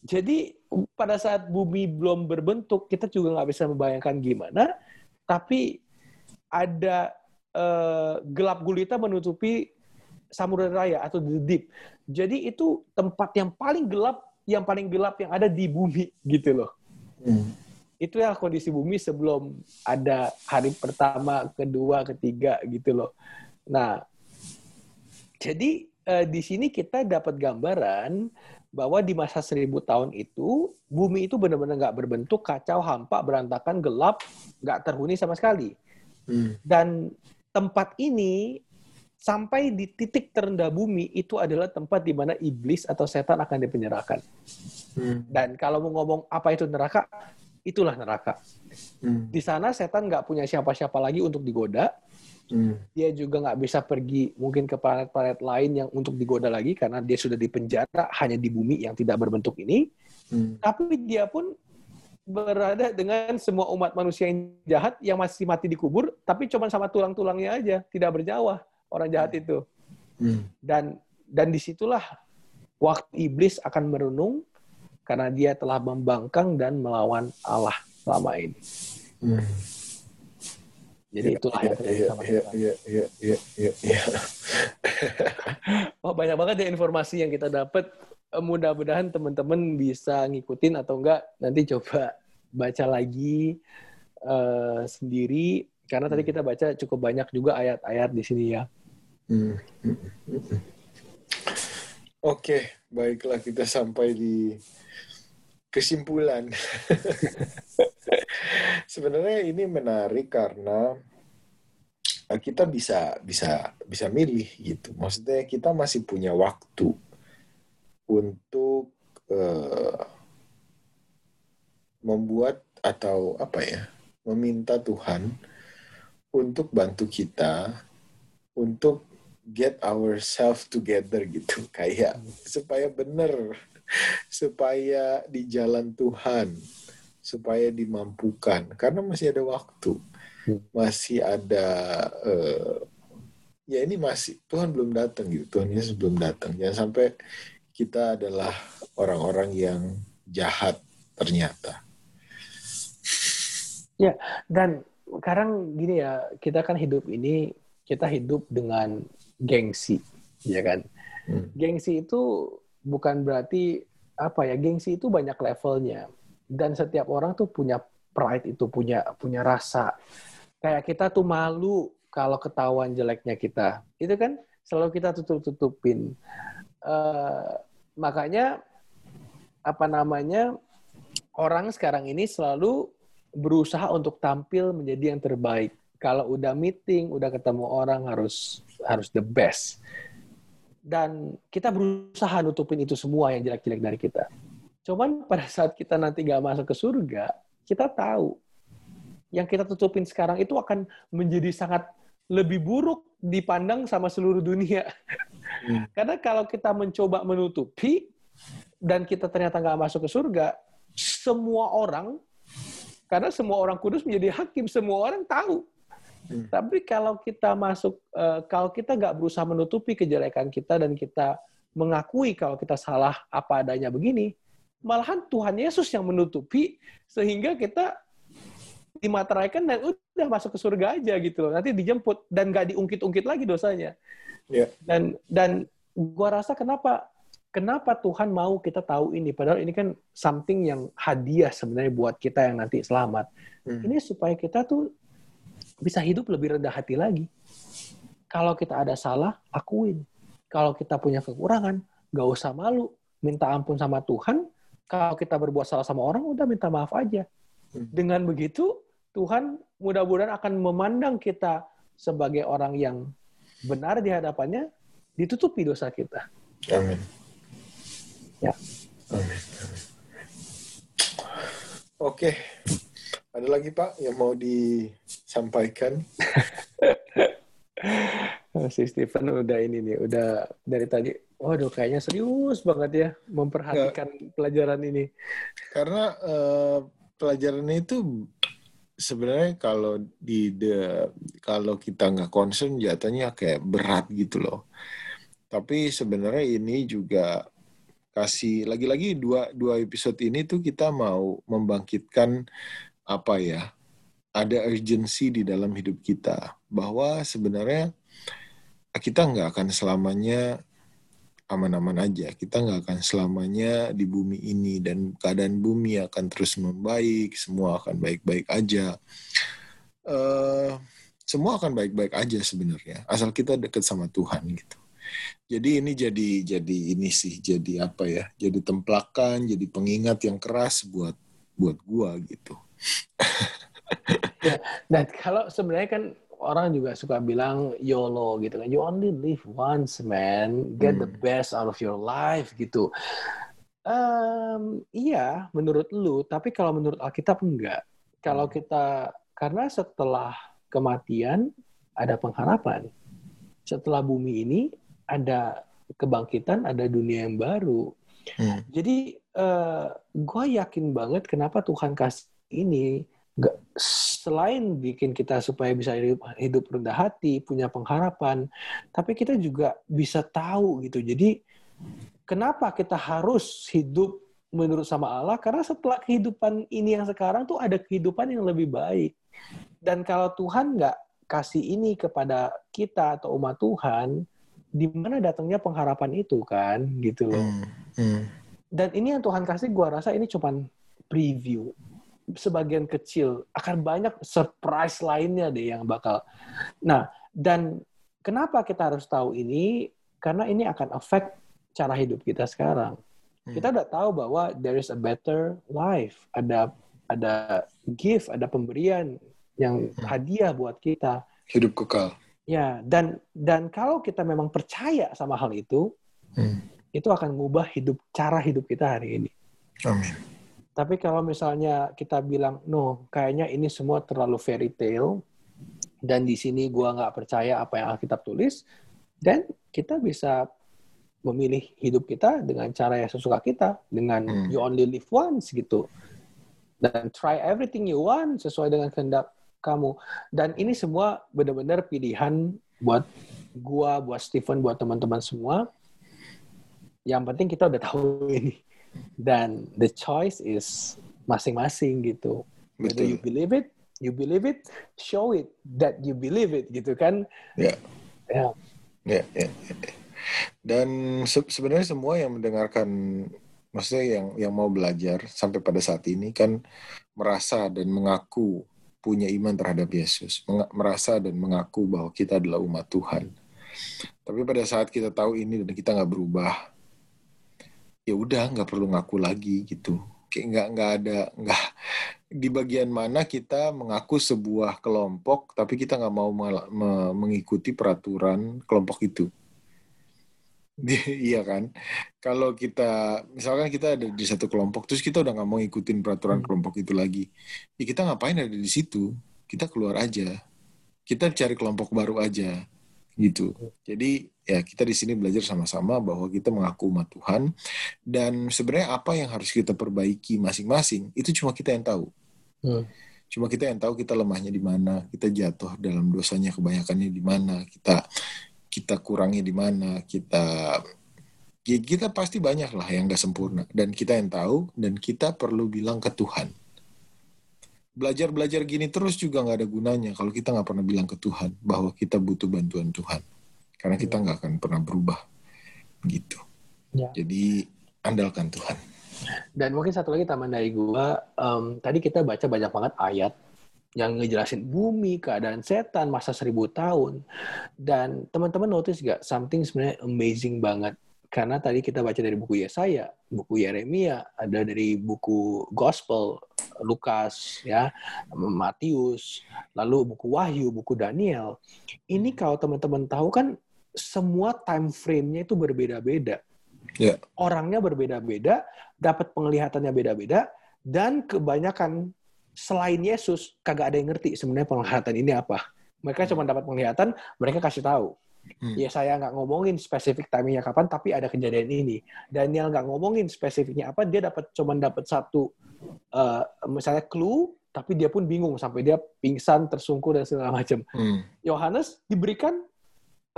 Jadi pada saat bumi belum berbentuk, kita juga nggak bisa membayangkan gimana. Tapi ada uh, gelap gulita menutupi samudera raya atau the deep. Jadi itu tempat yang paling gelap, yang paling gelap yang ada di bumi gitu loh. Hmm. Itu ya kondisi bumi sebelum ada hari pertama, kedua, ketiga gitu loh. Nah, jadi uh, di sini kita dapat gambaran bahwa di masa seribu tahun itu bumi itu benar-benar nggak berbentuk kacau hampa berantakan gelap nggak terhuni sama sekali hmm. dan tempat ini sampai di titik terendah bumi itu adalah tempat di mana iblis atau setan akan dipenjarakan hmm. dan kalau mau ngomong apa itu neraka itulah neraka hmm. di sana setan nggak punya siapa-siapa lagi untuk digoda Hmm. Dia juga nggak bisa pergi mungkin ke planet-planet lain yang untuk digoda lagi karena dia sudah dipenjara hanya di bumi yang tidak berbentuk ini. Hmm. Tapi dia pun berada dengan semua umat manusia yang jahat yang masih mati dikubur, tapi cuma sama tulang-tulangnya aja, tidak berjawah orang jahat itu. Hmm. Dan dan di situlah waktu iblis akan merenung karena dia telah membangkang dan melawan Allah selama ini. Hmm. Jadi ya, itulah ya, sama oh, banyak banget ya informasi yang kita dapat. Eh, mudah-mudahan teman-teman bisa ngikutin atau enggak nanti coba baca lagi uh, sendiri karena hmm. tadi kita baca cukup banyak juga ayat-ayat di sini ya. Hmm. hmm, hmm, hmm. Oke, baiklah kita sampai di kesimpulan. Sebenarnya ini menarik karena eh, kita bisa bisa bisa milih gitu. Maksudnya kita masih punya waktu untuk uh, membuat atau apa ya, meminta Tuhan untuk bantu kita untuk get ourselves together gitu kayak supaya benar supaya di jalan Tuhan supaya dimampukan. Karena masih ada waktu. Hmm. masih ada uh, ya ini masih Tuhan belum datang gitu. Tuhan Yesus belum datang. Jangan sampai kita adalah orang-orang yang jahat ternyata. Ya dan sekarang gini ya kita kan hidup ini kita hidup dengan gengsi ya kan? Hmm. gengsi itu bukan berarti apa ya gengsi itu banyak levelnya. Dan setiap orang tuh punya pride itu punya punya rasa. Kayak kita tuh malu kalau ketahuan jeleknya kita. Itu kan selalu kita tutup tutupin uh, makanya apa namanya orang sekarang ini selalu berusaha untuk tampil menjadi yang terbaik. Kalau udah meeting udah ketemu orang harus harus the best dan kita berusaha nutupin itu semua yang jelek-jelek dari kita Cuman pada saat kita nanti gak masuk ke surga, kita tahu yang kita tutupin sekarang itu akan menjadi sangat lebih buruk dipandang sama seluruh dunia. Hmm. Karena kalau kita mencoba menutupi dan kita ternyata nggak masuk ke surga, semua orang, karena semua orang kudus menjadi hakim, semua orang tahu. Hmm. Tapi kalau kita masuk, uh, kalau kita nggak berusaha menutupi kejelekan kita dan kita mengakui kalau kita salah apa adanya begini, malahan Tuhan Yesus yang menutupi sehingga kita dimateraikan dan udah masuk ke surga aja gitu loh. Nanti dijemput dan gak diungkit-ungkit lagi dosanya. Yeah. Dan dan gua rasa kenapa kenapa Tuhan mau kita tahu ini padahal ini kan something yang hadiah sebenarnya buat kita yang nanti selamat. Hmm. Ini supaya kita tuh bisa hidup lebih rendah hati lagi. Kalau kita ada salah, akuin. Kalau kita punya kekurangan, gak usah malu. Minta ampun sama Tuhan, kalau kita berbuat salah sama orang, udah minta maaf aja. Hmm. Dengan begitu, Tuhan mudah-mudahan akan memandang kita sebagai orang yang benar di hadapannya, ditutupi dosa kita. Amin. Ya. Amin. Oke. Ada lagi Pak yang mau disampaikan? si Stephen udah ini nih, udah dari tadi Waduh, kayaknya serius banget ya memperhatikan ya, pelajaran ini. Karena uh, pelajaran itu sebenarnya kalau di the, kalau kita nggak concern jatuhnya kayak berat gitu loh. Tapi sebenarnya ini juga kasih lagi-lagi dua dua episode ini tuh kita mau membangkitkan apa ya? Ada urgensi di dalam hidup kita bahwa sebenarnya kita nggak akan selamanya aman-aman aja. Kita nggak akan selamanya di bumi ini dan keadaan bumi akan terus membaik, semua akan baik-baik aja. Uh, semua akan baik-baik aja sebenarnya, asal kita dekat sama Tuhan gitu. Jadi ini jadi jadi ini sih jadi apa ya? Jadi templakan, jadi pengingat yang keras buat buat gua gitu. Ya, dan kalau sebenarnya kan orang juga suka bilang YOLO gitu kan. You only live once, man. Get hmm. the best out of your life gitu. Um, iya, menurut lu. Tapi kalau menurut Alkitab enggak. Kalau hmm. kita karena setelah kematian ada pengharapan. Setelah bumi ini ada kebangkitan, ada dunia yang baru. Hmm. Jadi uh, eh, gue yakin banget kenapa Tuhan kasih ini gak, selain bikin kita supaya bisa hidup, hidup rendah hati, punya pengharapan, tapi kita juga bisa tahu gitu. Jadi kenapa kita harus hidup menurut sama Allah? Karena setelah kehidupan ini yang sekarang tuh ada kehidupan yang lebih baik. Dan kalau Tuhan nggak kasih ini kepada kita atau umat Tuhan, di mana datangnya pengharapan itu kan, gitu loh. Hmm, hmm. Dan ini yang Tuhan kasih, gua rasa ini cuman preview sebagian kecil akan banyak surprise lainnya deh yang bakal. Nah, dan kenapa kita harus tahu ini? Karena ini akan affect cara hidup kita sekarang. Hmm. Kita udah tahu bahwa there is a better life, ada ada gift, ada pemberian yang hmm. hadiah buat kita. Hidup kekal. Ya, dan dan kalau kita memang percaya sama hal itu, hmm. itu akan mengubah hidup cara hidup kita hari ini. Amin. Tapi kalau misalnya kita bilang, no, kayaknya ini semua terlalu fairy tale, dan di sini gua nggak percaya apa yang Alkitab tulis, dan kita bisa memilih hidup kita dengan cara yang sesuka kita dengan hmm. you only live once gitu. Dan try everything you want sesuai dengan kehendak kamu. Dan ini semua benar-benar pilihan buat gua buat Stephen buat teman-teman semua. Yang penting kita udah tahu ini dan the choice is masing-masing gitu whether you believe it you believe it show it that you believe it gitu kan ya yeah. ya yeah. ya yeah, yeah. Dan se sebenarnya semua yang mendengarkan, maksudnya yang yang mau belajar sampai pada saat ini kan merasa dan mengaku punya iman terhadap Yesus, merasa dan mengaku bahwa kita adalah umat Tuhan. Tapi pada saat kita tahu ini dan kita nggak berubah, ya udah nggak perlu ngaku lagi gitu. Kayak nggak nggak ada nggak di bagian mana kita mengaku sebuah kelompok, tapi kita nggak mau mengikuti peraturan kelompok itu. Iya kan? Kalau kita misalkan kita ada di satu kelompok terus kita udah nggak mau ngikutin peraturan hmm. kelompok itu lagi ya kita ngapain ada di situ? Kita keluar aja. Kita cari kelompok baru aja gitu. Jadi ya kita di sini belajar sama-sama bahwa kita mengaku umat Tuhan dan sebenarnya apa yang harus kita perbaiki masing-masing itu cuma kita yang tahu hmm. cuma kita yang tahu kita lemahnya di mana kita jatuh dalam dosanya kebanyakannya di mana kita kita kurangi di mana, kita ya kita pasti banyak lah yang gak sempurna dan kita yang tahu dan kita perlu bilang ke Tuhan. Belajar belajar gini terus juga nggak ada gunanya kalau kita nggak pernah bilang ke Tuhan bahwa kita butuh bantuan Tuhan karena kita nggak akan pernah berubah gitu. Ya. Jadi andalkan Tuhan. Dan mungkin satu lagi taman dari gua, um, tadi kita baca banyak banget ayat yang ngejelasin bumi, keadaan setan, masa seribu tahun. Dan teman-teman notice gak, something sebenarnya amazing banget. Karena tadi kita baca dari buku Yesaya, buku Yeremia, ada dari buku Gospel, Lukas, ya, Matius, lalu buku Wahyu, buku Daniel. Ini kalau teman-teman tahu kan semua time frame-nya itu berbeda-beda. Yeah. Orangnya berbeda-beda, dapat penglihatannya beda-beda, dan kebanyakan selain Yesus kagak ada yang ngerti sebenarnya penglihatan ini apa. Mereka cuma dapat penglihatan, mereka kasih tahu. Hmm. Ya saya nggak ngomongin spesifik timingnya kapan, tapi ada kejadian ini. Daniel nggak ngomongin spesifiknya apa, dia dapat cuma dapat satu uh, misalnya clue, tapi dia pun bingung sampai dia pingsan, tersungkur dan segala macam. Hmm. Yohanes diberikan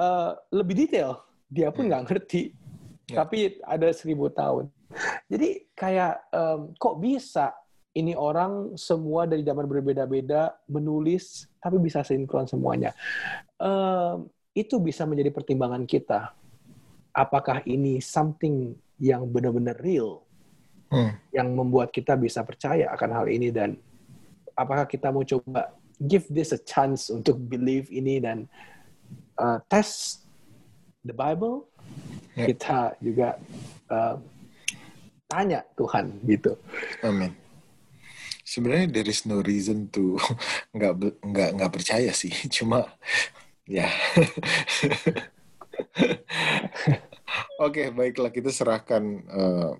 uh, lebih detail, dia pun hmm. nggak ngerti, yeah. tapi ada seribu tahun. Jadi kayak um, kok bisa ini orang semua dari zaman berbeda-beda menulis tapi bisa sinkron semuanya. Uh, itu bisa menjadi pertimbangan kita. Apakah ini something yang benar-benar real hmm. yang membuat kita bisa percaya akan hal ini dan apakah kita mau coba give this a chance untuk believe ini dan uh, test the Bible? Yeah. Kita juga uh, tanya Tuhan gitu. Amin sebenarnya there is no reason to nggak nggak nggak percaya sih cuma ya oke okay, baiklah kita serahkan uh,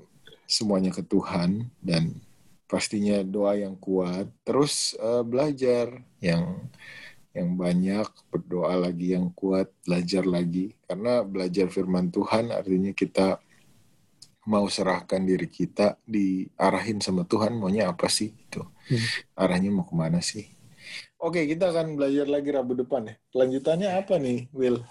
semuanya ke Tuhan dan pastinya doa yang kuat terus uh, belajar yang yang banyak berdoa lagi yang kuat belajar lagi. Karena belajar firman Tuhan artinya kita mau serahkan diri kita diarahin sama Tuhan maunya apa sih itu hmm. arahnya mau ke mana sih? Oke kita akan belajar lagi Rabu depan ya. Lanjutannya apa nih Will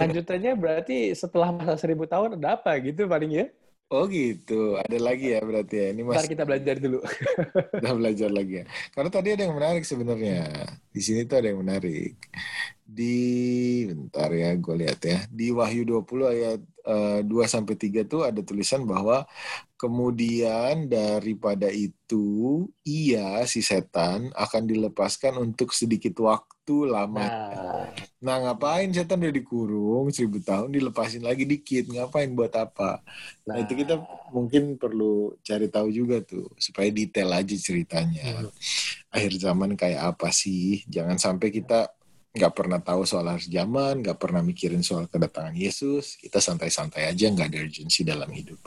lanjutannya berarti setelah masa seribu tahun ada apa gitu paling ya Oh gitu, ada lagi ya berarti ya. Ini mas. kita belajar dulu. kita belajar lagi ya. Karena tadi ada yang menarik sebenarnya. Di sini tuh ada yang menarik. Di bentar ya, gue lihat ya. Di Wahyu 20 ayat 2 sampai 3 tuh ada tulisan bahwa Kemudian daripada itu, ia si setan akan dilepaskan untuk sedikit waktu lama. Nah, nah ngapain setan udah dikurung seribu tahun, dilepasin lagi dikit, ngapain buat apa? Nah, nah itu kita mungkin perlu cari tahu juga tuh, supaya detail aja ceritanya. Hmm. Akhir zaman kayak apa sih? Jangan sampai kita nggak pernah tahu soal akhir zaman, nggak pernah mikirin soal kedatangan Yesus, kita santai-santai aja, nggak ada urgensi dalam hidup.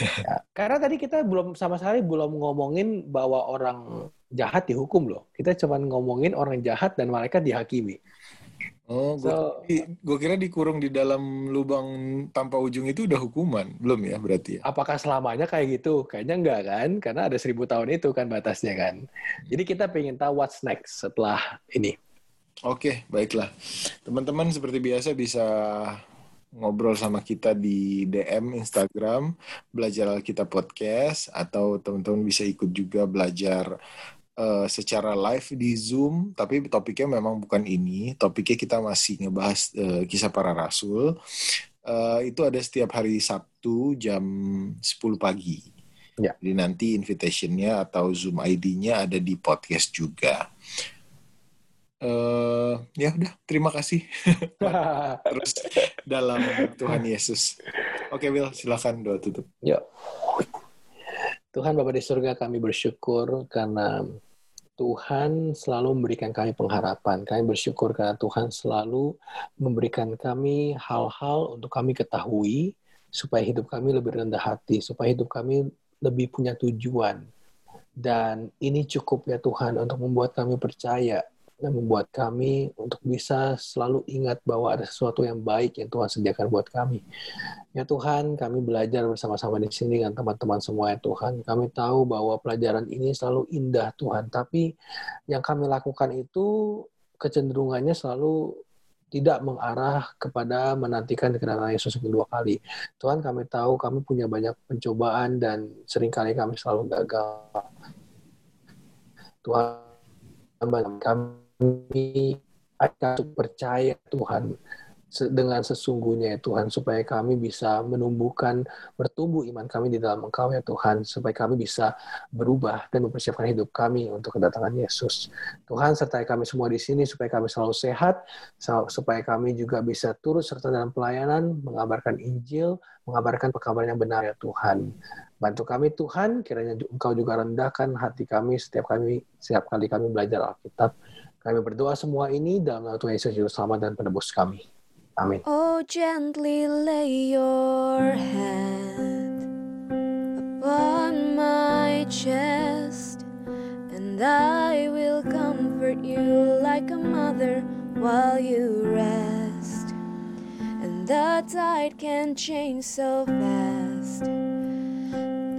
Ya, karena tadi kita belum sama sekali belum ngomongin bahwa orang jahat dihukum loh. Kita cuma ngomongin orang jahat dan malaikat dihakimi. Oh, gue so, gue kira dikurung di dalam lubang tanpa ujung itu udah hukuman, belum ya berarti ya? Apakah selamanya kayak gitu? Kayaknya enggak kan, karena ada seribu tahun itu kan batasnya kan. Jadi kita pengen tahu what's next setelah ini. Oke, baiklah. Teman-teman seperti biasa bisa ngobrol sama kita di DM Instagram belajar kita podcast atau teman-teman bisa ikut juga belajar uh, secara live di Zoom, tapi topiknya memang bukan ini. Topiknya kita masih ngebahas uh, kisah para rasul. Uh, itu ada setiap hari Sabtu jam 10 pagi. Ya. Jadi nanti invitationnya atau Zoom ID-nya ada di podcast juga. Uh, ya udah, terima kasih. Terus dalam Tuhan Yesus. Oke, Will, silakan doa tutup. Ya. Tuhan Bapa di surga, kami bersyukur karena Tuhan selalu memberikan kami pengharapan. Kami bersyukur karena Tuhan selalu memberikan kami hal-hal untuk kami ketahui supaya hidup kami lebih rendah hati, supaya hidup kami lebih punya tujuan. Dan ini cukup ya Tuhan untuk membuat kami percaya dan membuat kami untuk bisa selalu ingat bahwa ada sesuatu yang baik yang Tuhan sediakan buat kami. Ya Tuhan, kami belajar bersama-sama di sini dengan teman-teman semua ya Tuhan. Kami tahu bahwa pelajaran ini selalu indah Tuhan, tapi yang kami lakukan itu kecenderungannya selalu tidak mengarah kepada menantikan kedatangan Yesus kedua kali. Tuhan kami tahu kami punya banyak pencobaan dan sering kali kami selalu gagal. Tuhan kami kami akan percaya Tuhan dengan sesungguhnya ya Tuhan supaya kami bisa menumbuhkan bertumbuh iman kami di dalam Engkau ya Tuhan supaya kami bisa berubah dan mempersiapkan hidup kami untuk kedatangan Yesus. Tuhan sertai kami semua di sini supaya kami selalu sehat supaya kami juga bisa turut serta dalam pelayanan mengabarkan Injil, mengabarkan pekabaran yang benar ya Tuhan. Bantu kami Tuhan, kiranya Engkau juga rendahkan hati kami setiap kami setiap kali kami belajar Alkitab. Kami berdoa semua ini dalam nama Tuhan Yesus Juru Selamat dan penebus kami. Amin. Oh, gently lay your upon my chest, and I will comfort you like a mother while you rest. And the tide can change so fast,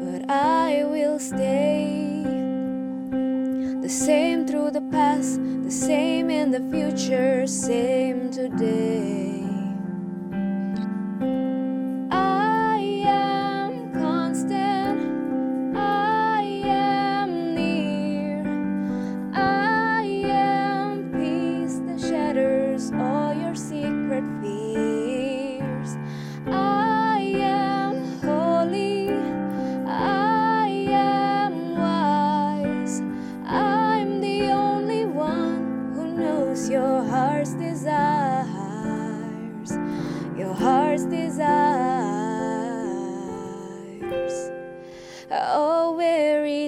but I will stay the same through the past, the same in the future, same today.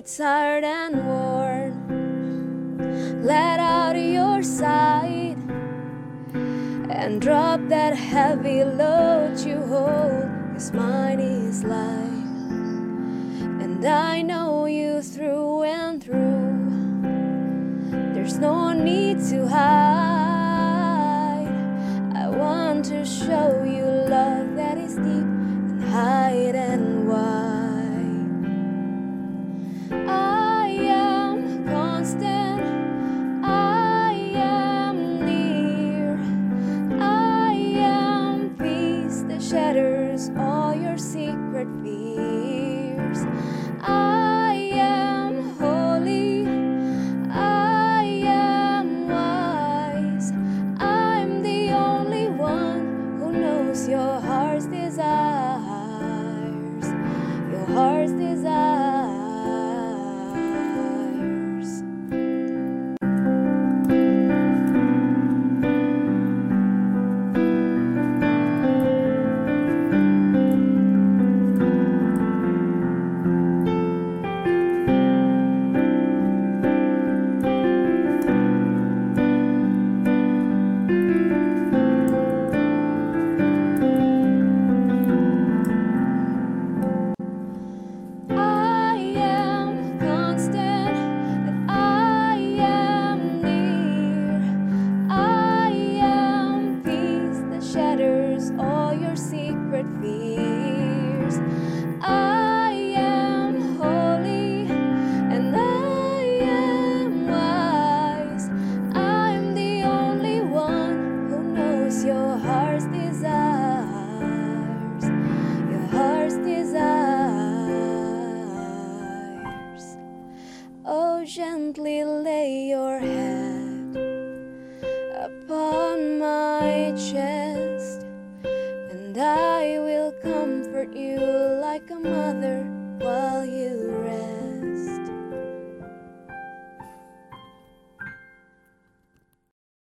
Tired and worn, let out your side and drop that heavy load you hold. Cause mine is light, and I know you through and through. There's no need to hide. I want to show you love that is deep and hide and